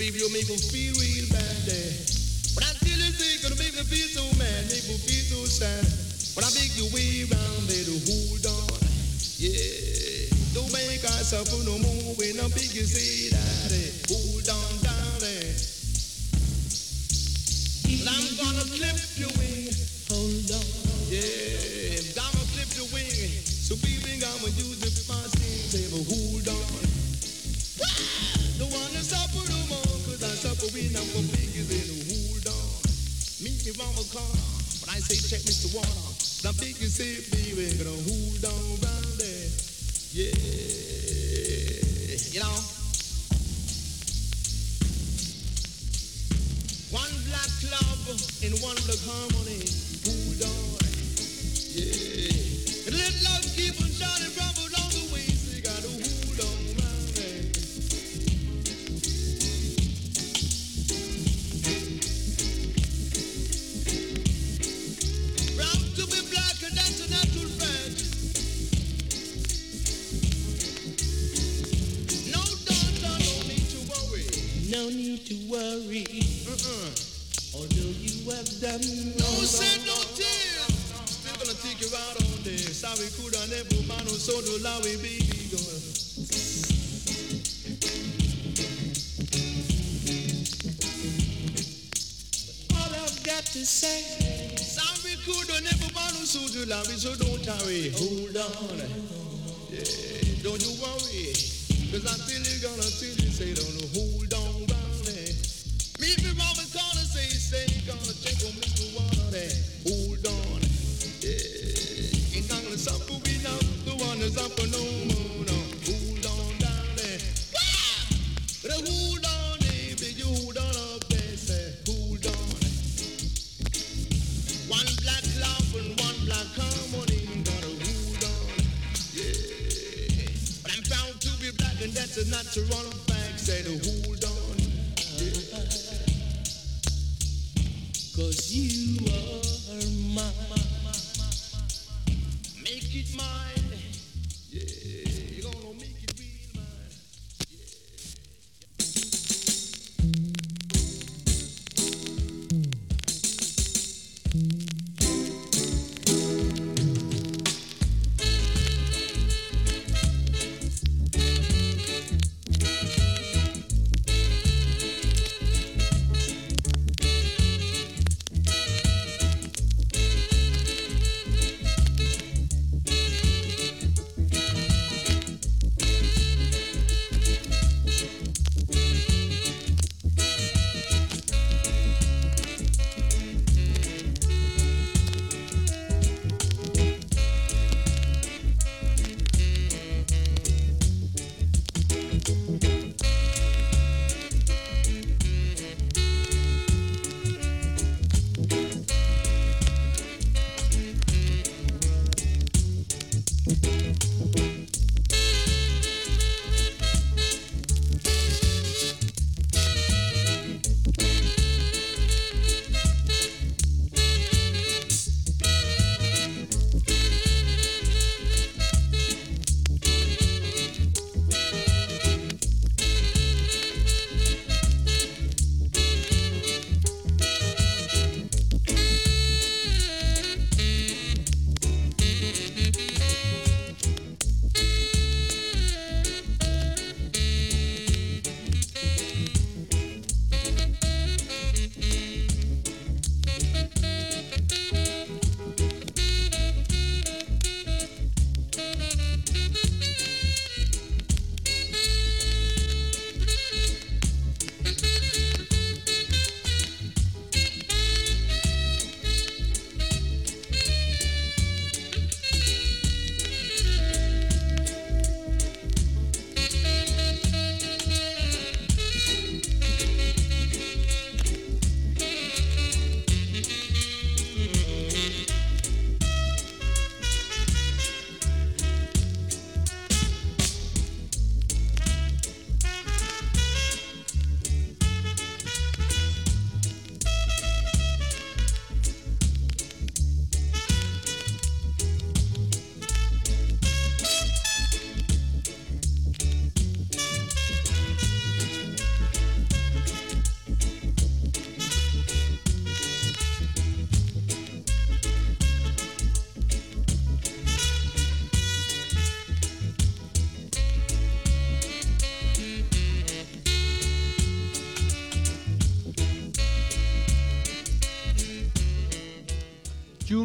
baby, you make me feel real bad there. When tell you, it's gonna make me feel so mad, make me feel so sad. When I make you way round, baby, hold on. Yeah, don't make us suffer no more when I'm you say.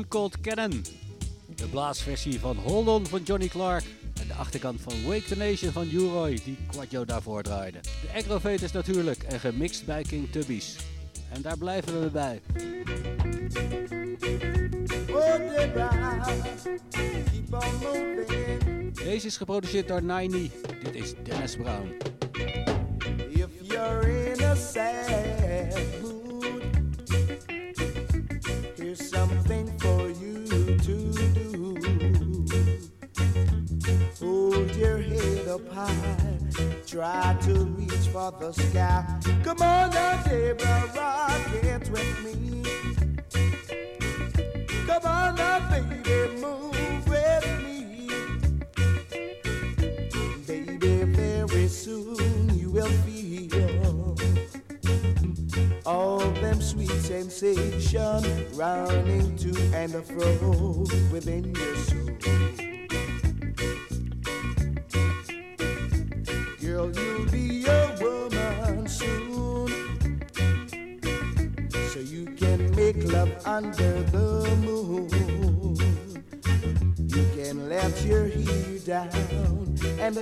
Called Cannon. De blaasversie van Hold On van Johnny Clark. En de achterkant van Wake the Nation van U-Roy, die Quadio daarvoor draaide. De Agrovators natuurlijk en gemixt bij King Tubbies. En daar blijven we bij. Deze is geproduceerd door Nine. Dit is Dennis Brown.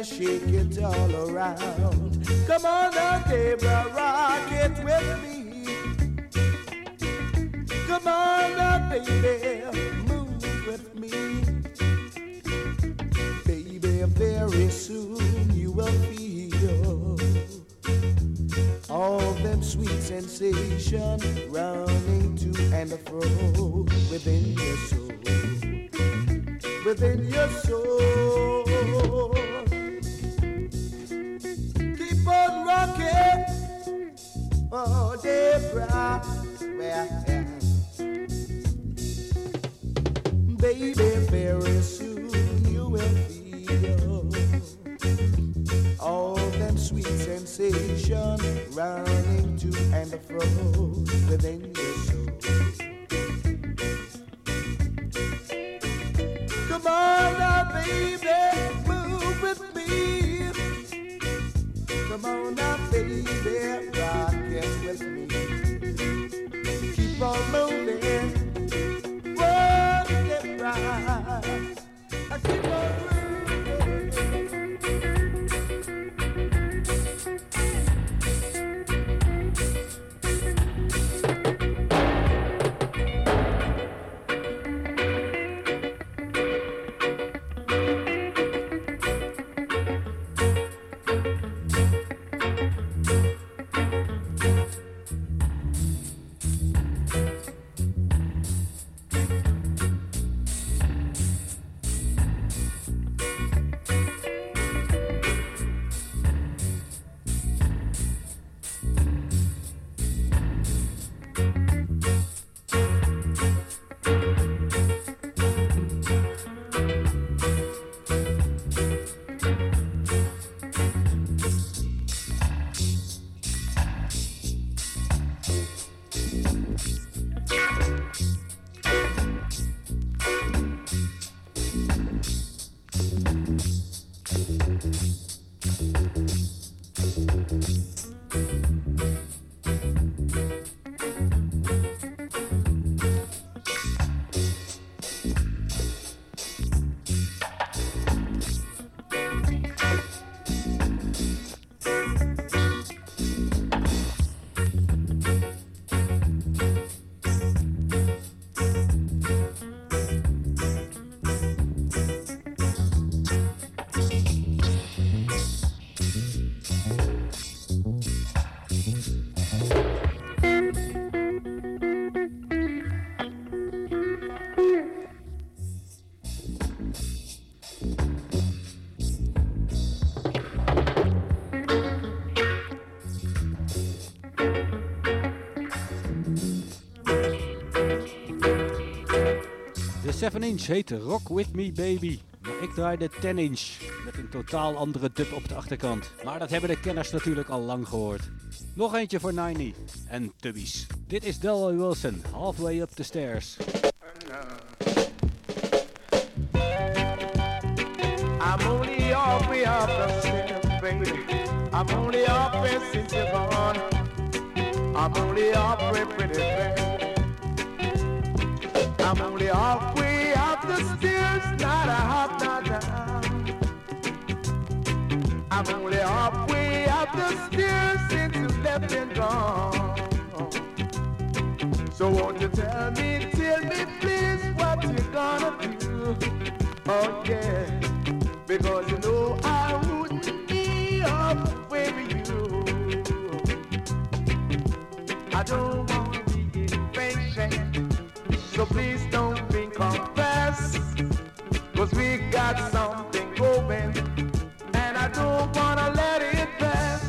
Shake it all around. Sensations running to and fro within 7-inch heet Rock With Me Baby. Maar ik draai de 10-inch met een totaal andere dub op de achterkant. Maar dat hebben de kenners natuurlijk al lang gehoord. Nog eentje voor 90 en Tubbies. Dit is Delroy Wilson, Halfway Up the Stairs. I'm only halfway up the stairs, baby. I'm only halfway since you're gone. I'm only halfway, pretty baby. I'm only halfway up stairs, not a half not. I'm only halfway up the stairs since you left and gone. So won't you tell me, tell me please what you gonna do? Oh yeah, because you know I wouldn't be halfway with you. I don't wanna be impatient, so please don't we got something going, and I don't wanna let it pass.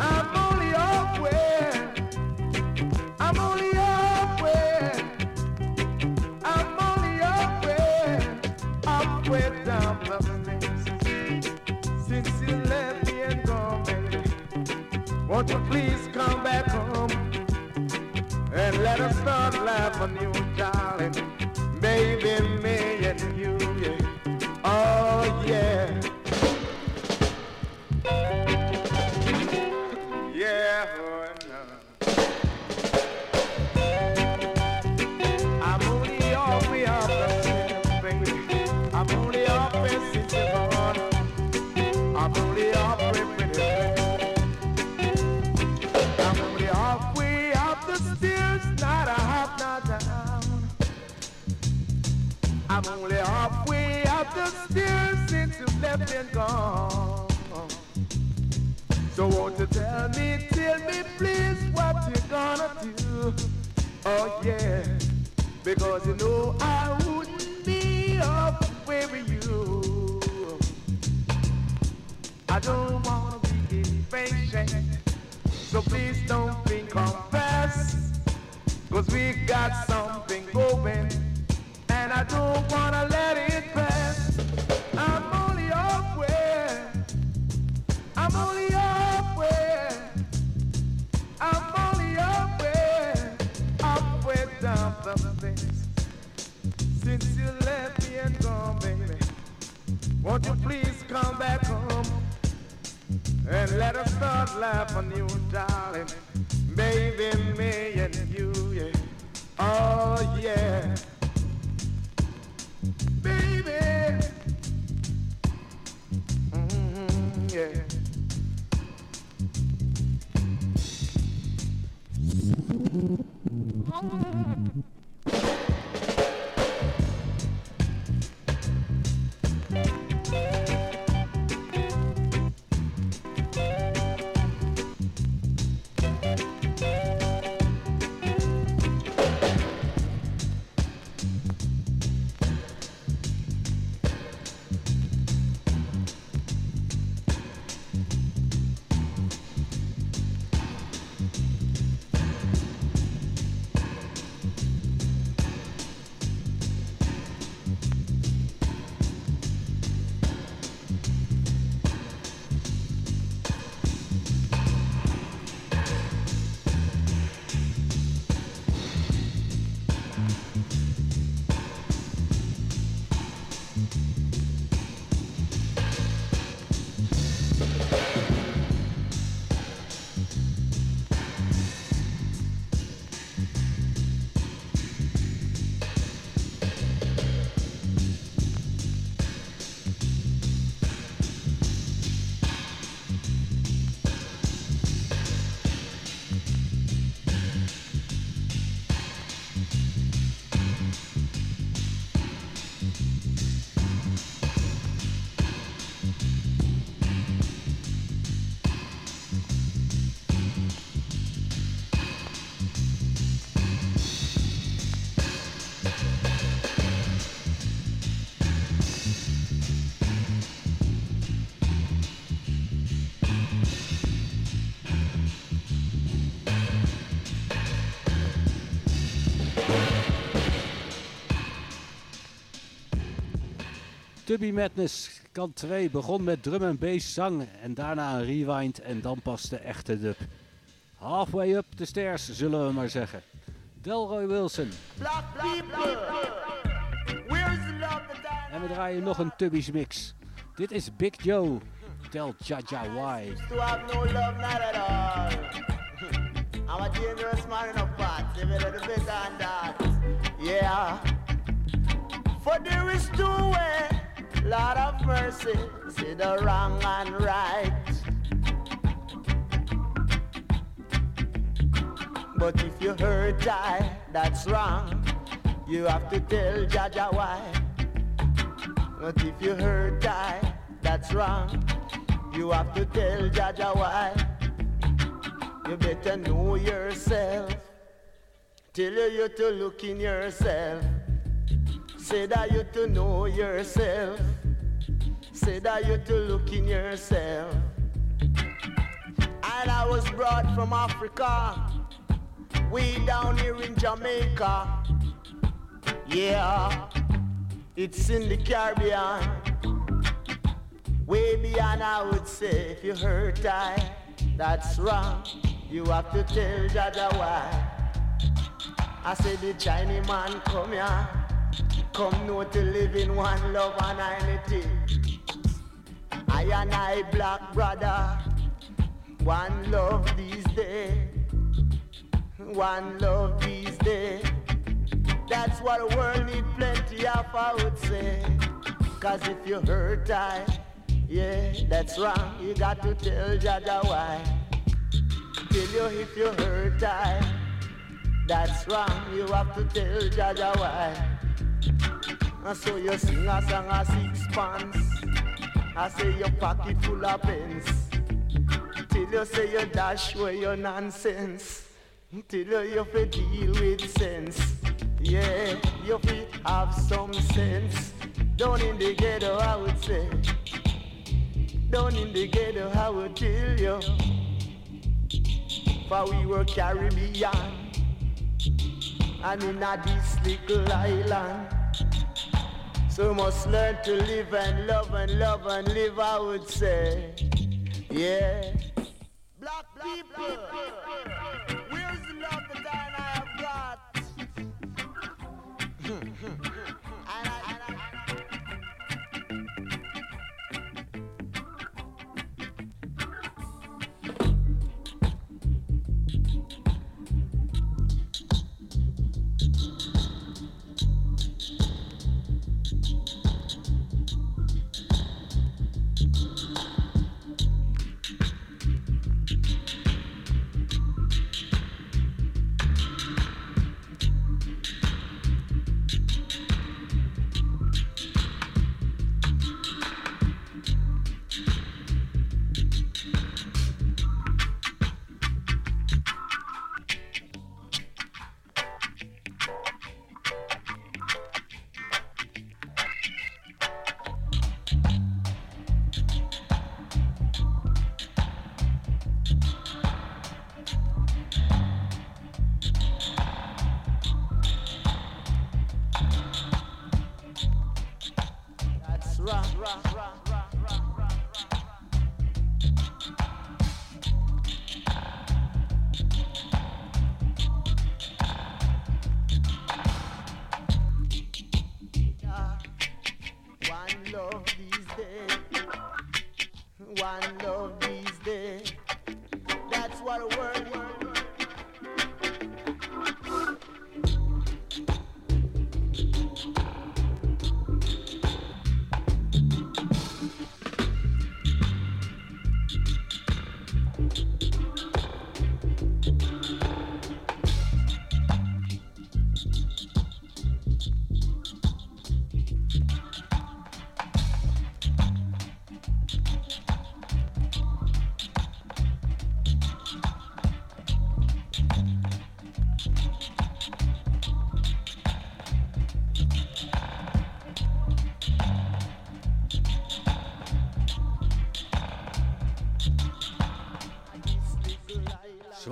I'm only halfway, I'm only halfway, I'm only halfway, halfway down the stairs. Since you left me and gone, baby, won't you please tell me, tell me please what you gonna do? Oh yeah, because you know I mm Tubby Madness kant 2 begon met drum en bass zang en daarna een rewind en dan pas de echte dub. Halfway up the stairs zullen we maar zeggen. Delroy Wilson. Black people, where's the love that En we draaien nog een Tubby's mix. Dit is Big Joe. Tell Jaja why. to have no love, not at all. I'm a dangerous man in a pot, live a little bit on that. Yeah. For there is two way, Lord of mercy, see the wrong and right. But if you hurt I, that's wrong. You have to tell Jaja why. But if you hurt I, that's wrong. You have to tell Jaja why. You better know yourself. Tell you you to look in yourself. Say that you to know yourself. Say that you to look in yourself. And I was brought from Africa. We down here in Jamaica. Yeah, it's in the Caribbean. Way beyond, I would say, if you hurt I, that's wrong. You have to tell Jaja why. I say the Chinese man come here, come know to live in one love and unity. I and I black brother, one love these days, one love these days. That's what the world need plenty of, I would say. Cause if you hurt I, yeah, that's wrong. You got to tell Jaja why. Tell you if you hurt I, that's wrong. You have to tell Jaja why. And so you sing a song of sixpence. I say your pocket full of pence. Till you say you dash away your nonsense. Till you you fi deal with sense. Yeah, you fi have some sense. Down in the ghetto, I would say. Down in the ghetto, I would tell you. For we were Caribbean. And in this little island. So must learn to live and love and love and live, I would say. Yeah. Black people,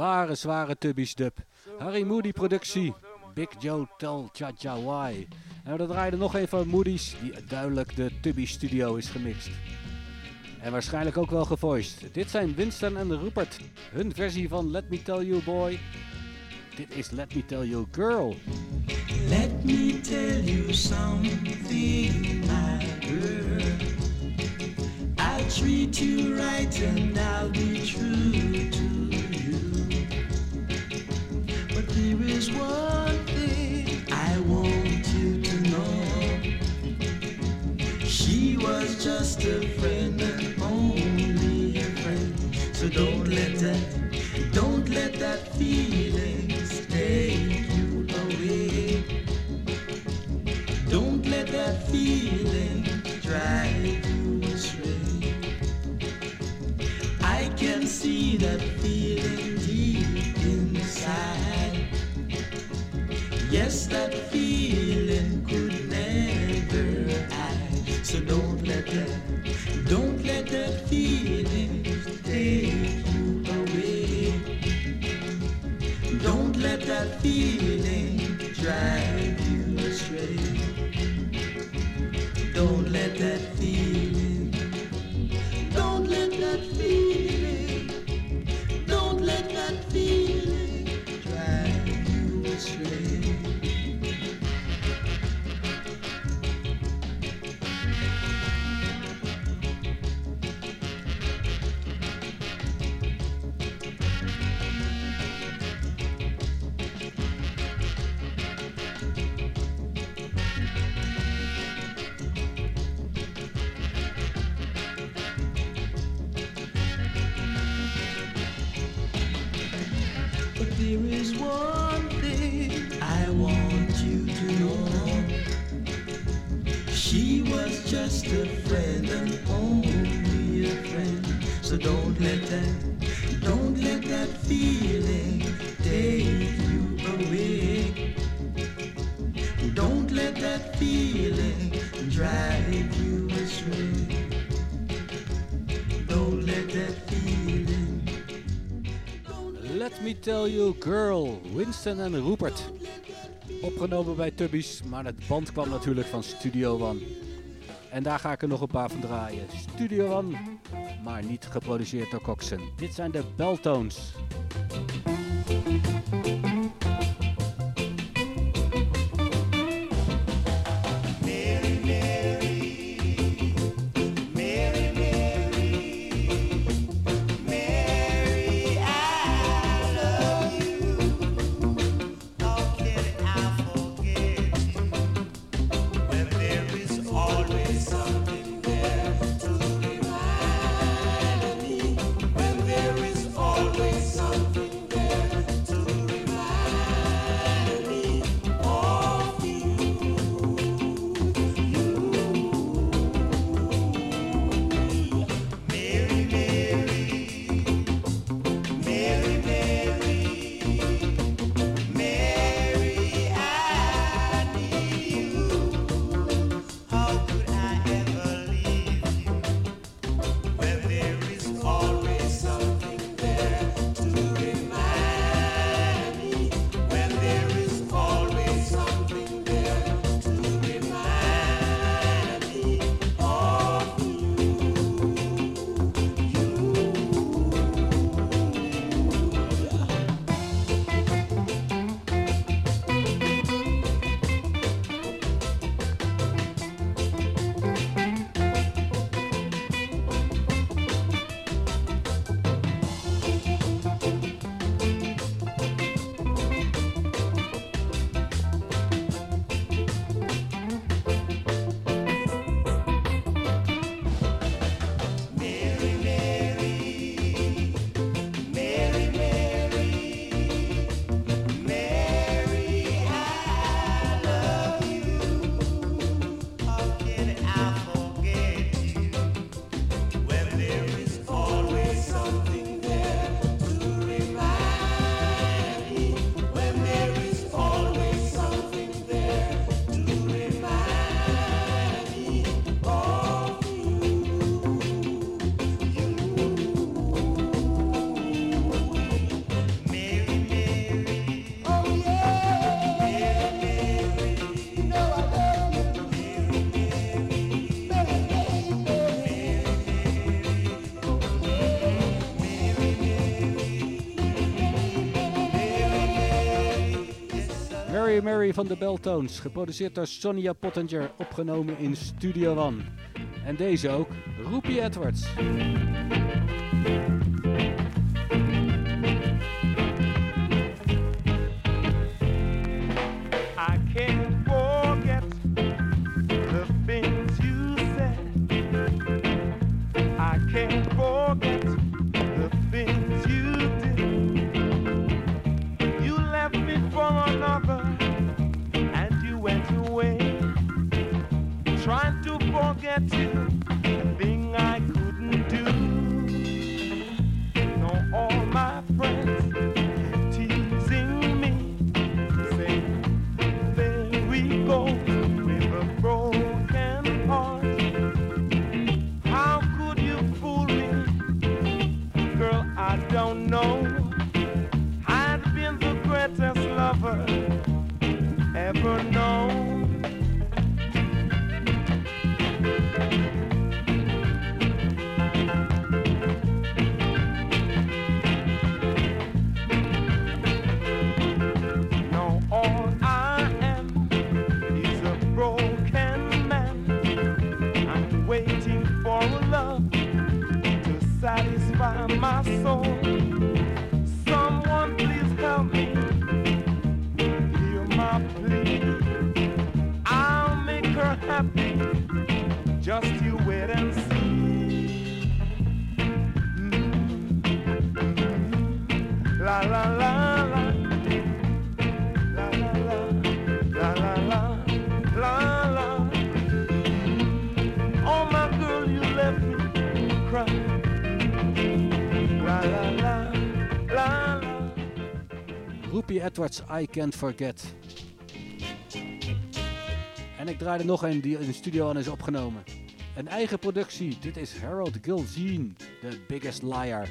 Zware, zware tubbies dub. Harry Moody productie. Big Joe Tell Cha Cha Why. En we draaiden nog een van Moody's die duidelijk de Tubby Studio is gemixt. En waarschijnlijk ook wel gevoiced. Dit zijn Winston en Rupert. Hun versie van Let Me Tell You Boy. Dit is Let Me Tell You Girl. Let me tell you something, my girl. I'll treat you right and I'll be true is one thing I want you to know. She was just a friend. that feeling dry. Preston en Rupert. Opgenomen bij Tubby's, maar het band kwam natuurlijk van Studio One. En daar ga ik er nog een paar van draaien. Studio One, maar niet geproduceerd door Coxen. Dit zijn de Beltones. Mary van de Beltones, geproduceerd door Sonia Pottinger, opgenomen in Studio One. En deze ook, Roepie Edwards. Edwards, I Can't Forget. En ik draai er nog een die in de studio aan is opgenomen. Een eigen productie, dit is Harold Gilzine, The Biggest Liar.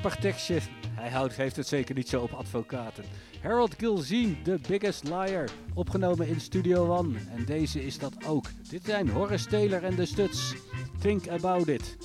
grappig tekstje. Hij houdt, heeft het zeker niet zo op advocaten. Harold Gilzin, The Biggest Liar. Opgenomen in Studio One. En deze is dat ook. Dit zijn Horace Taylor en de Stuts. Think about it.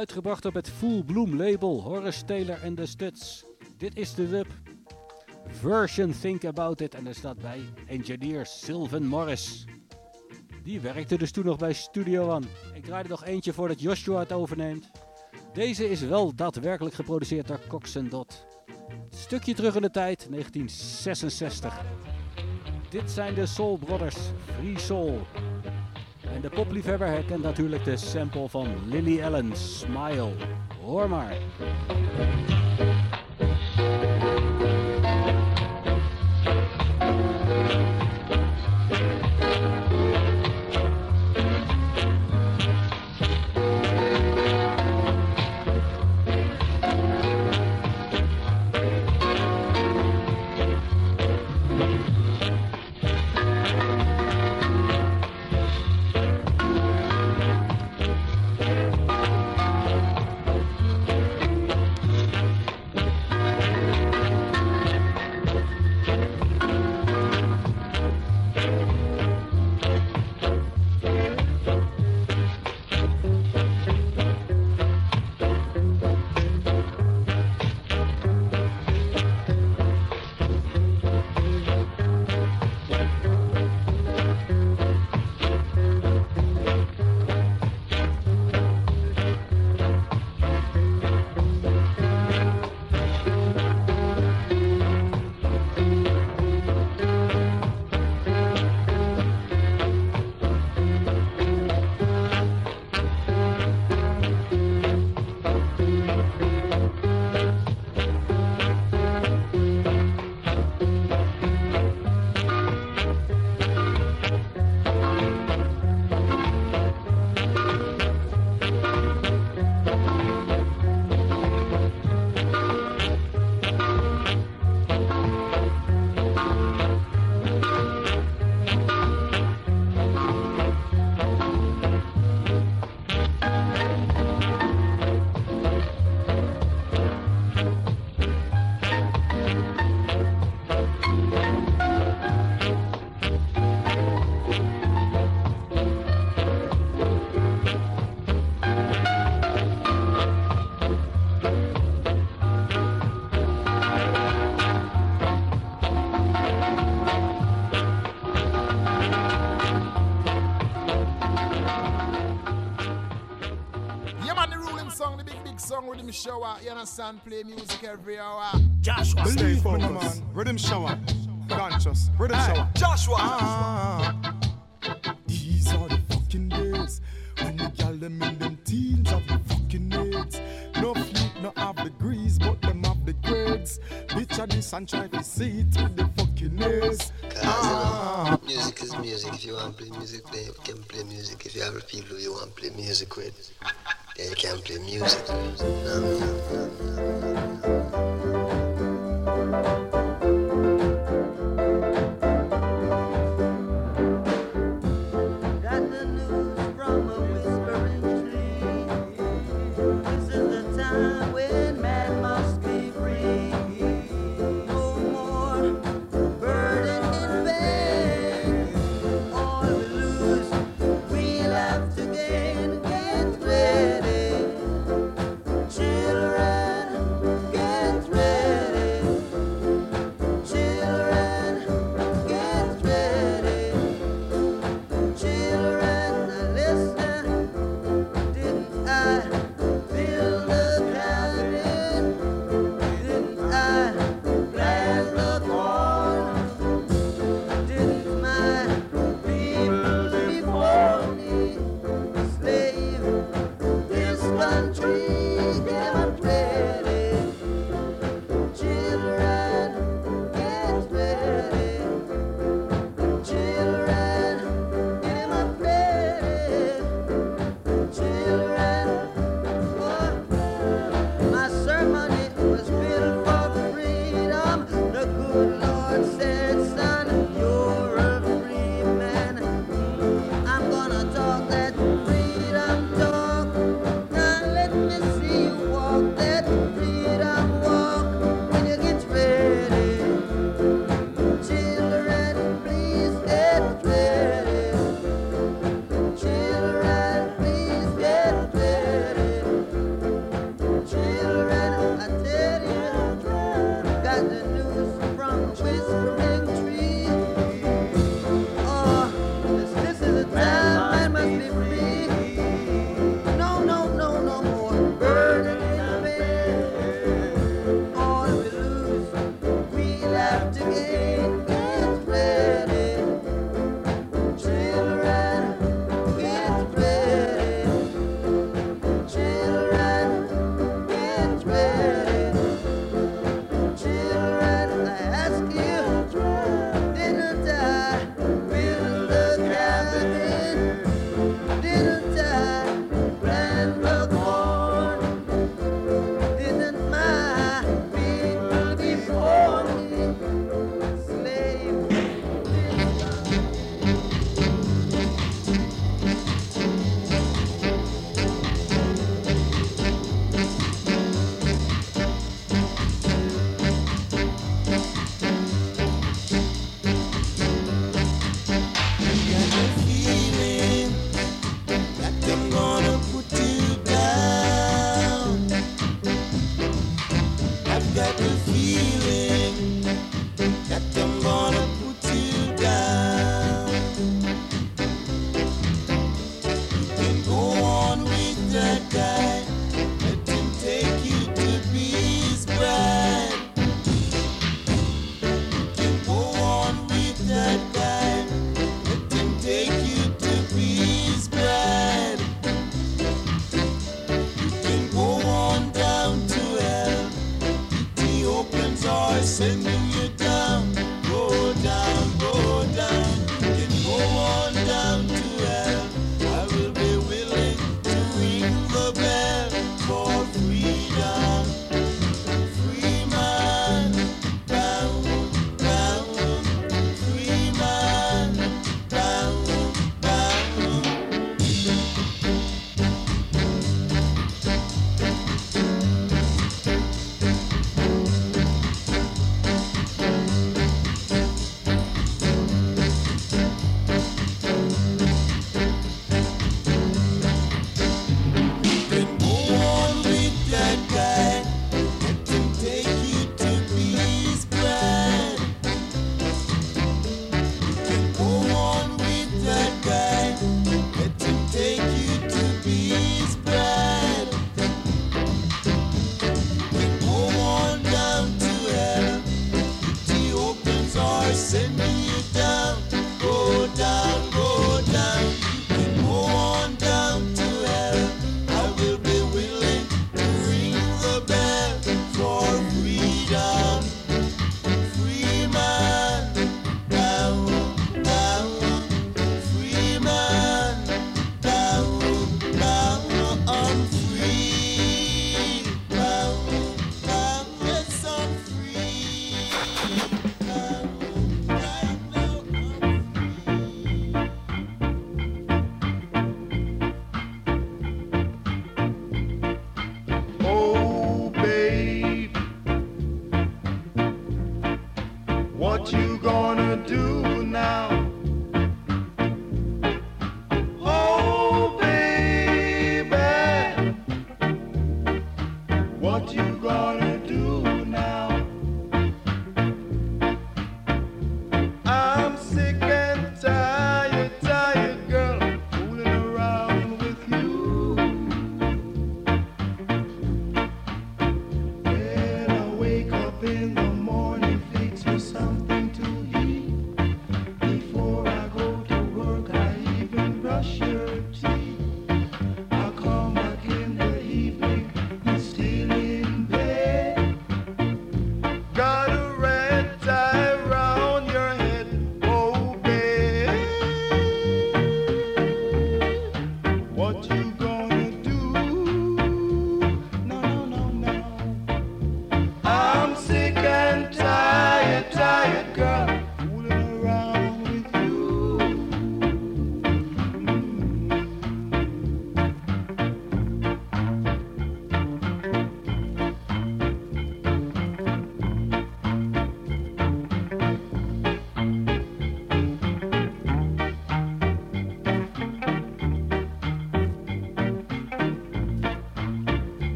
Uitgebracht op het Full Bloom label, Horace Taylor en de Studs. Dit is de dub. Version Think About It en er staat bij engineer Sylvan Morris. Die werkte dus toen nog bij Studio One. Ik draai er nog eentje voordat Joshua het overneemt. Deze is wel daadwerkelijk geproduceerd door Cox Dot. Stukje terug in de tijd, 1966. Dit zijn de Soul Brothers, Free Soul. En de popliefhebber herkent natuurlijk de sample van Lily Allen, Smile. Hoor maar. riddim shower. You understand? Play music every hour. Joshua, stay focused. Riddim shower. Conscious. Riddim shower. Joshua. Ah.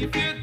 If you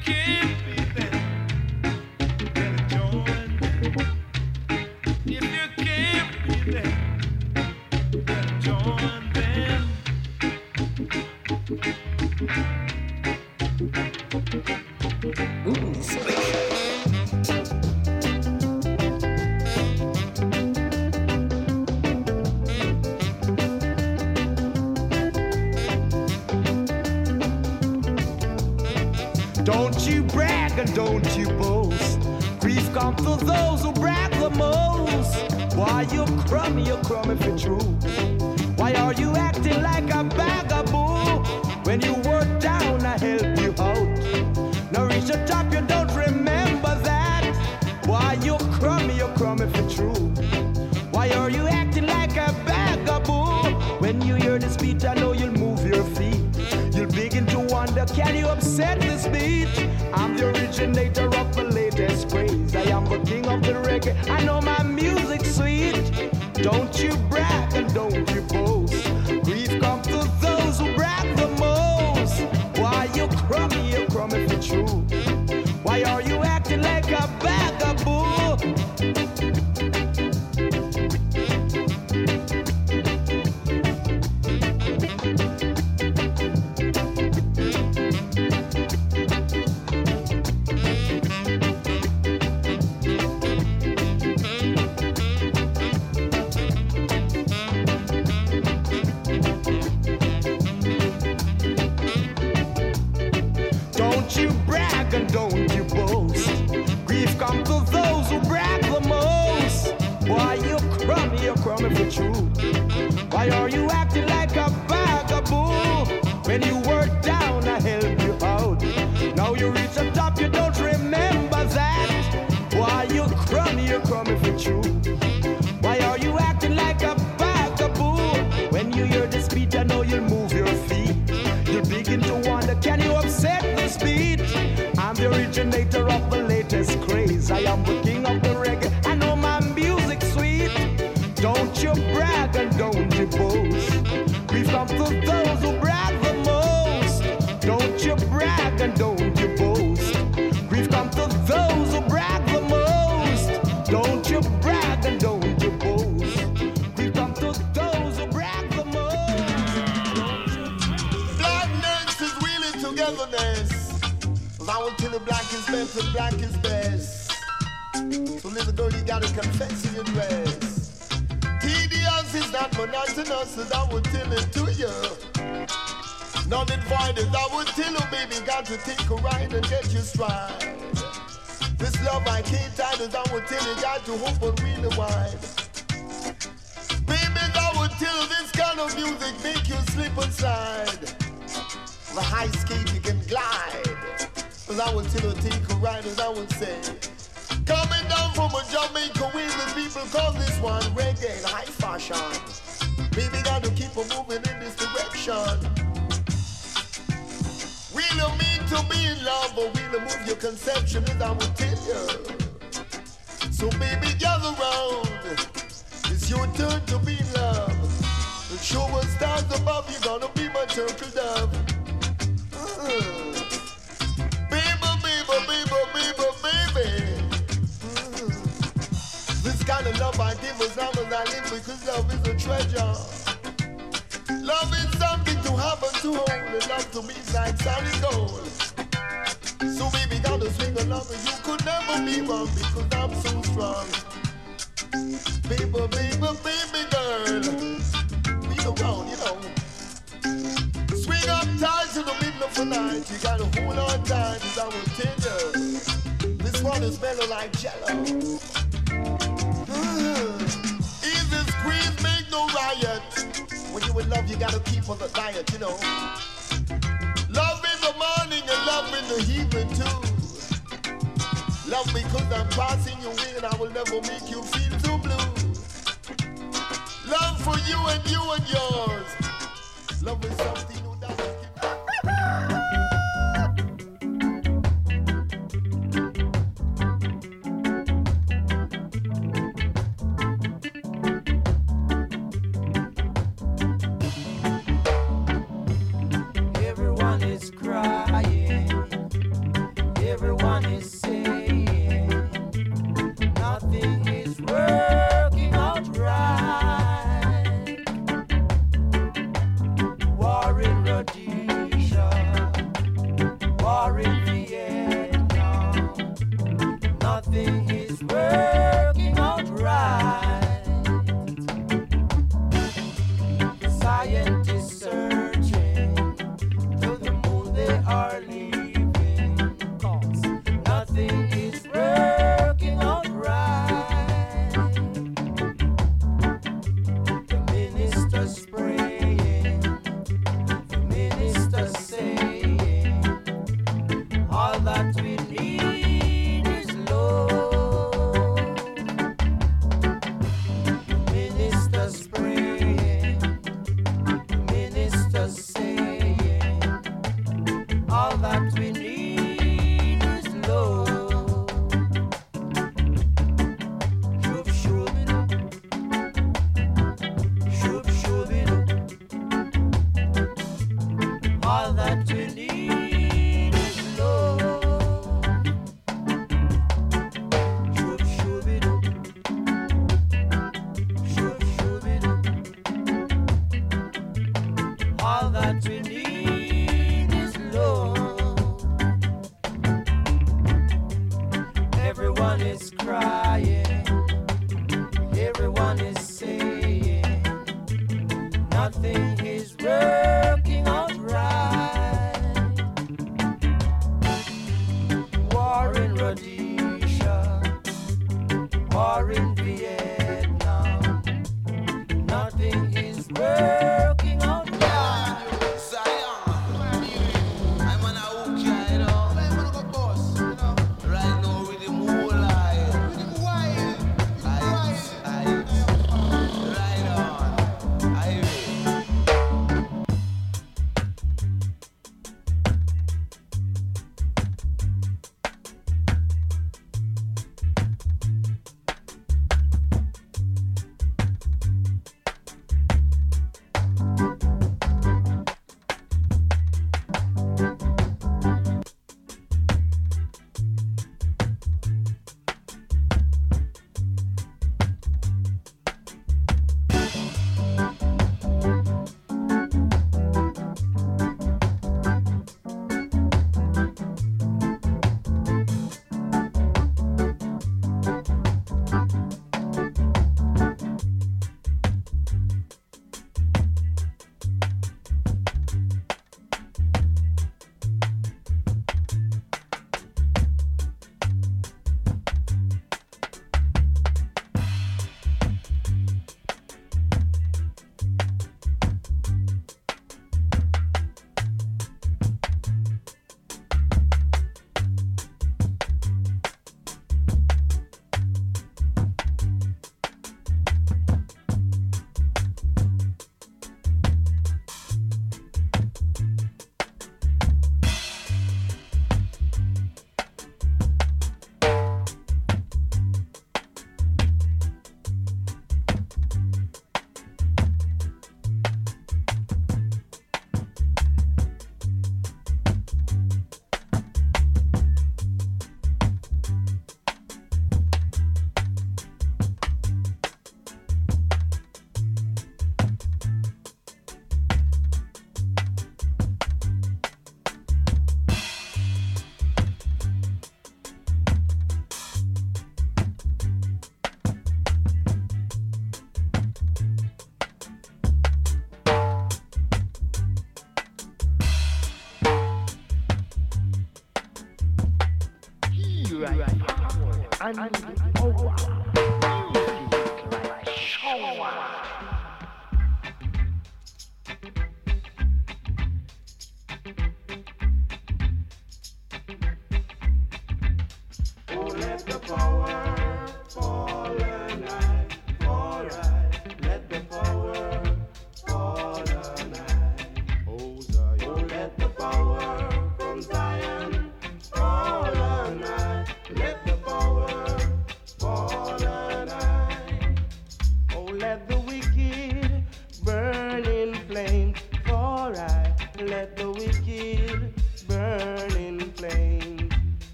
and power.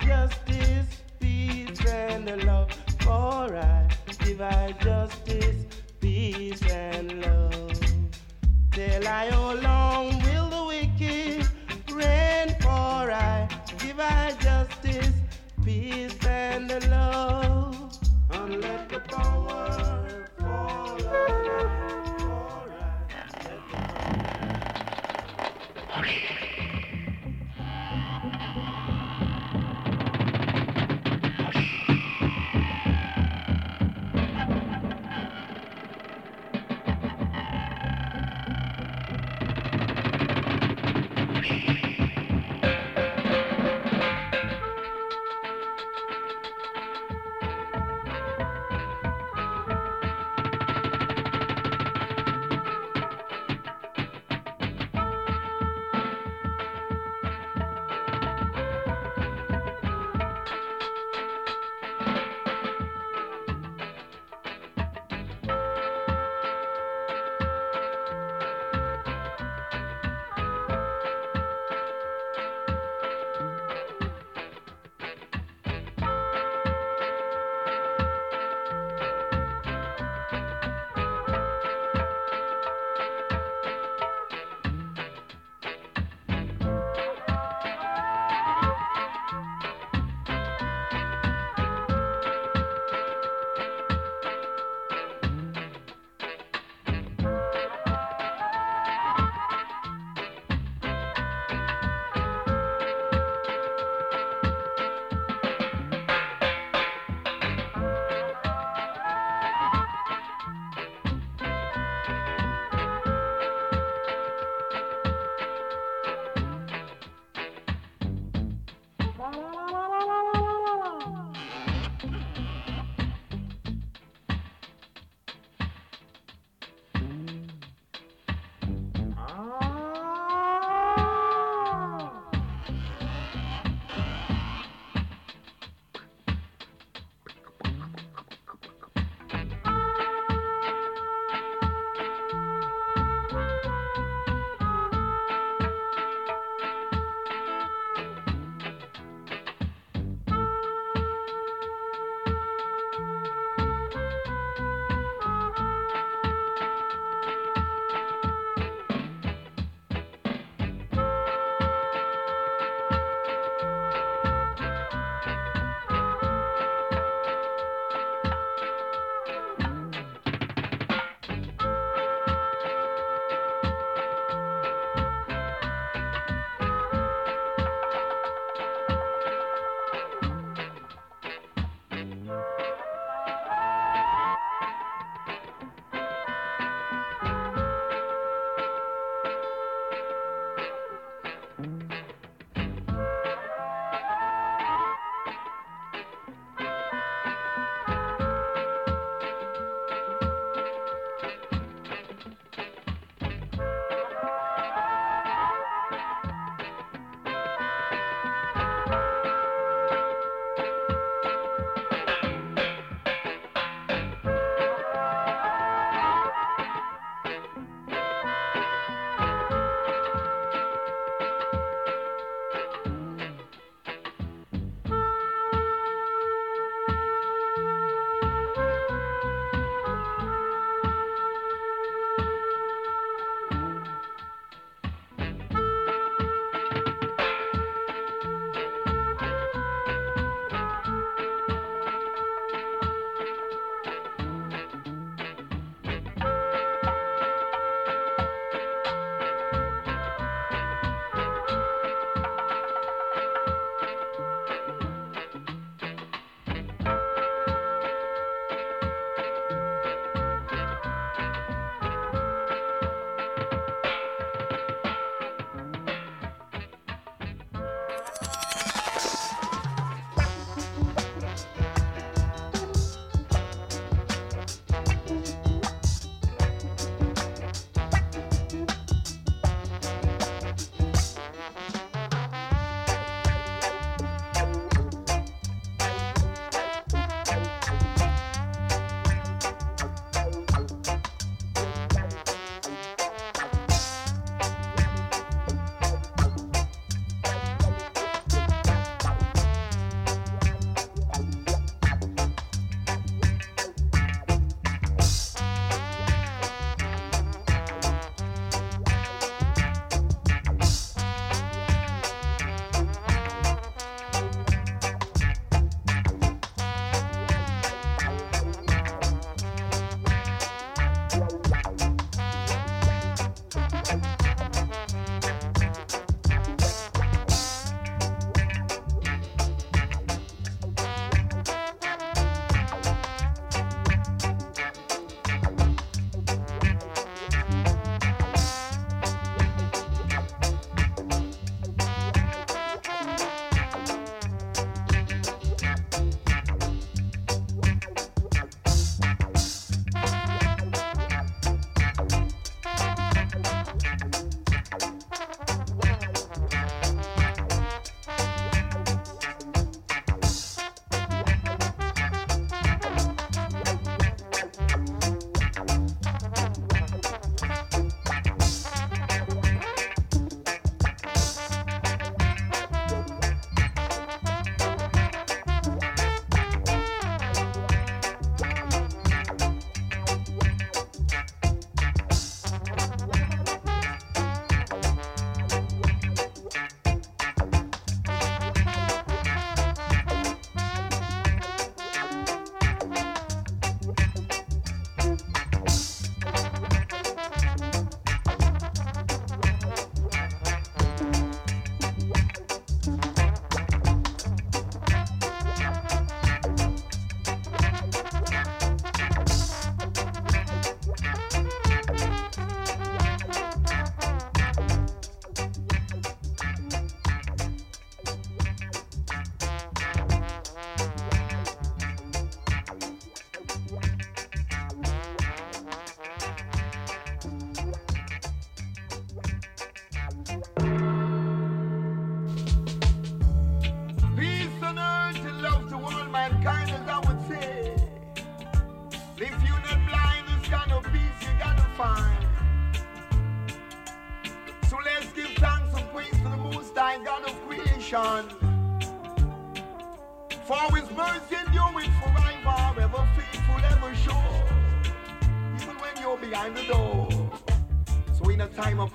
Give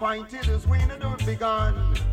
point it is when it done begun.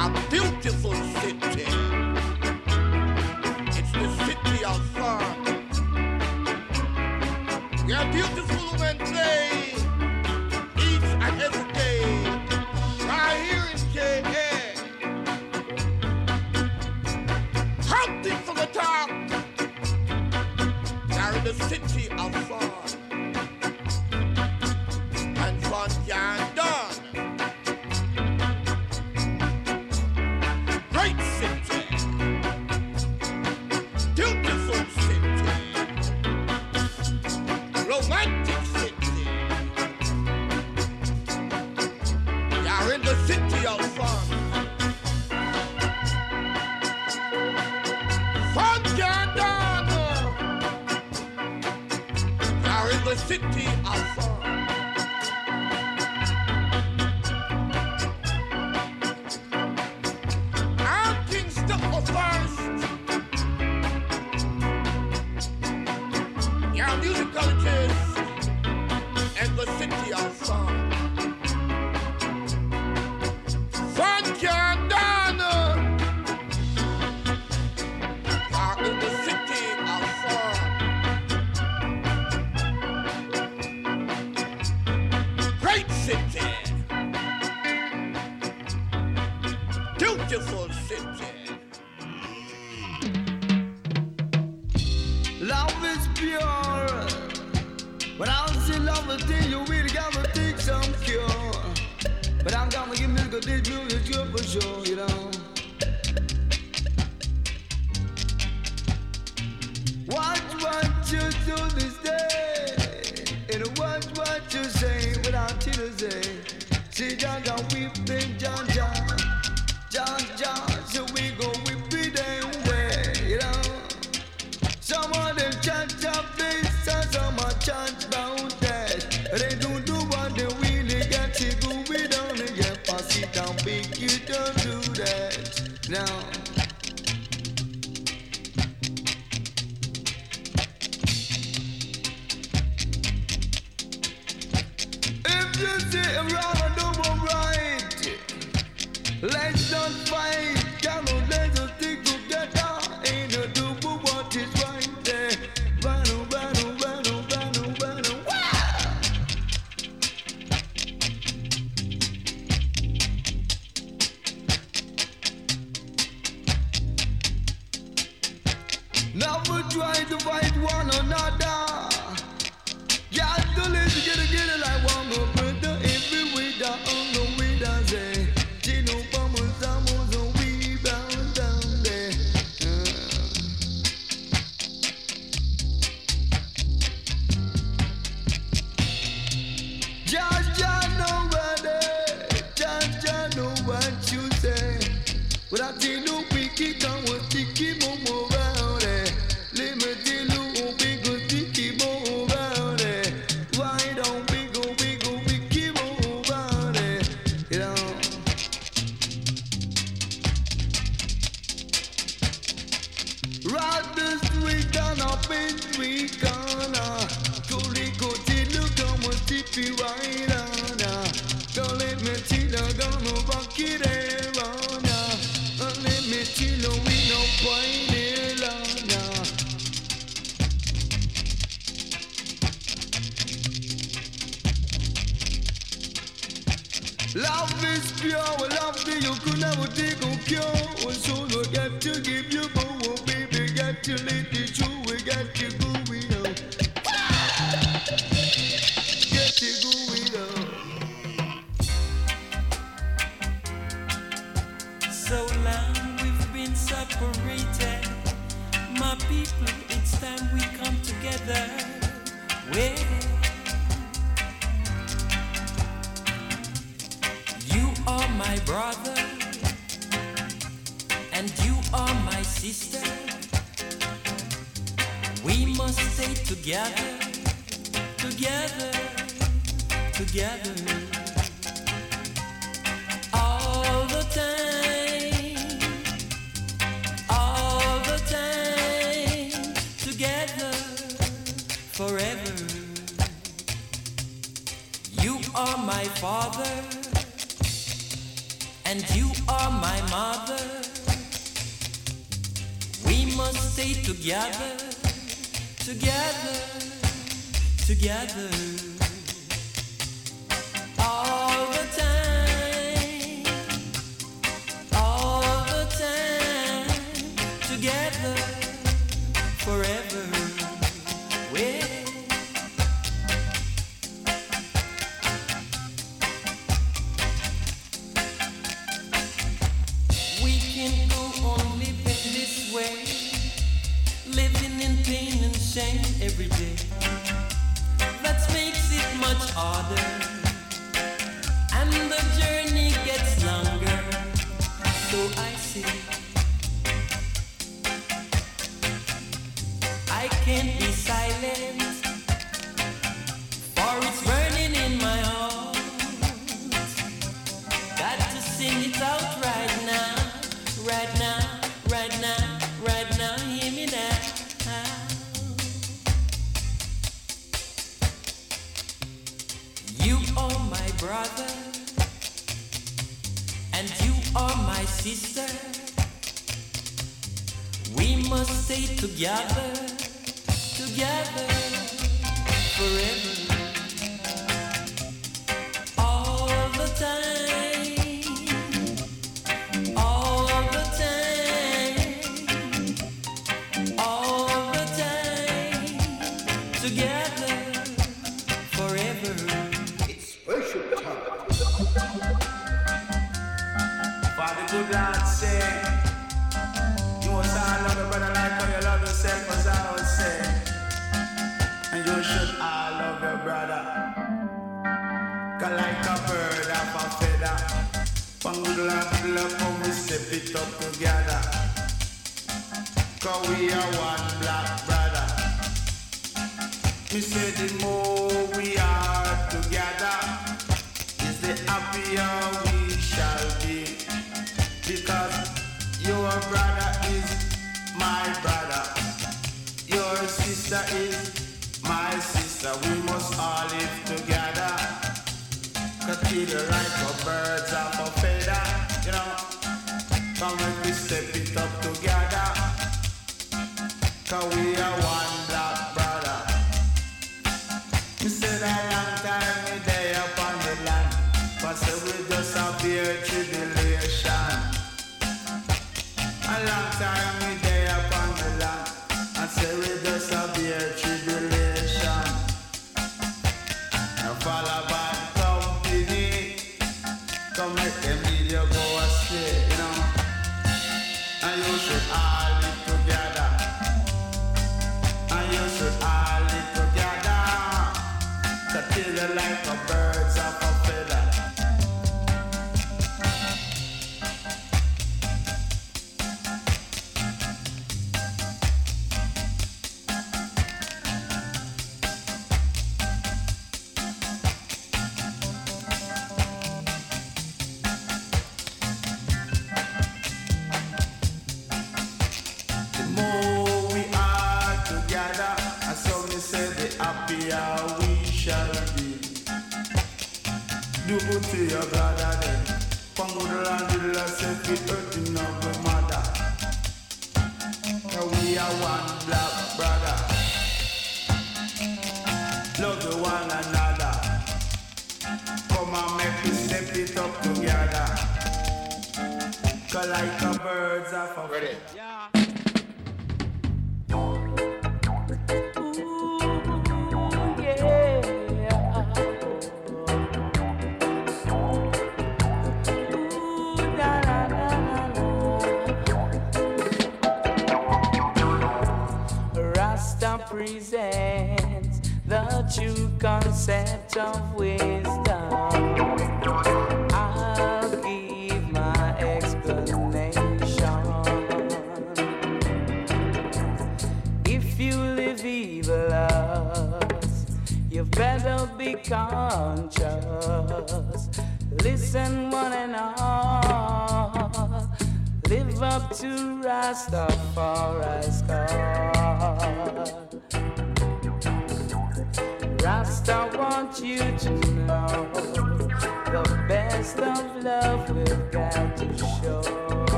A beautiful city. It's the city of fun. Where beautiful women each and every day. Right here in the the city.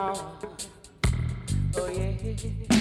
Oh yeah.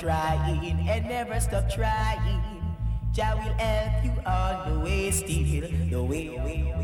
trying and never stop trying. Jah will help you on the way, still the way. The way.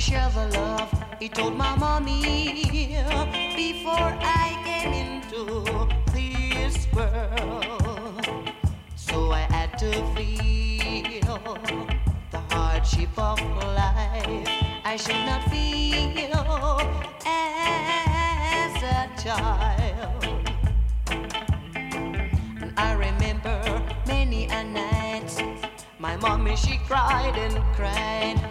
share the love he told my mommy before I came into this world. So I had to feel the hardship of life. I should not feel as a child. And I remember many a night my mommy she cried and cried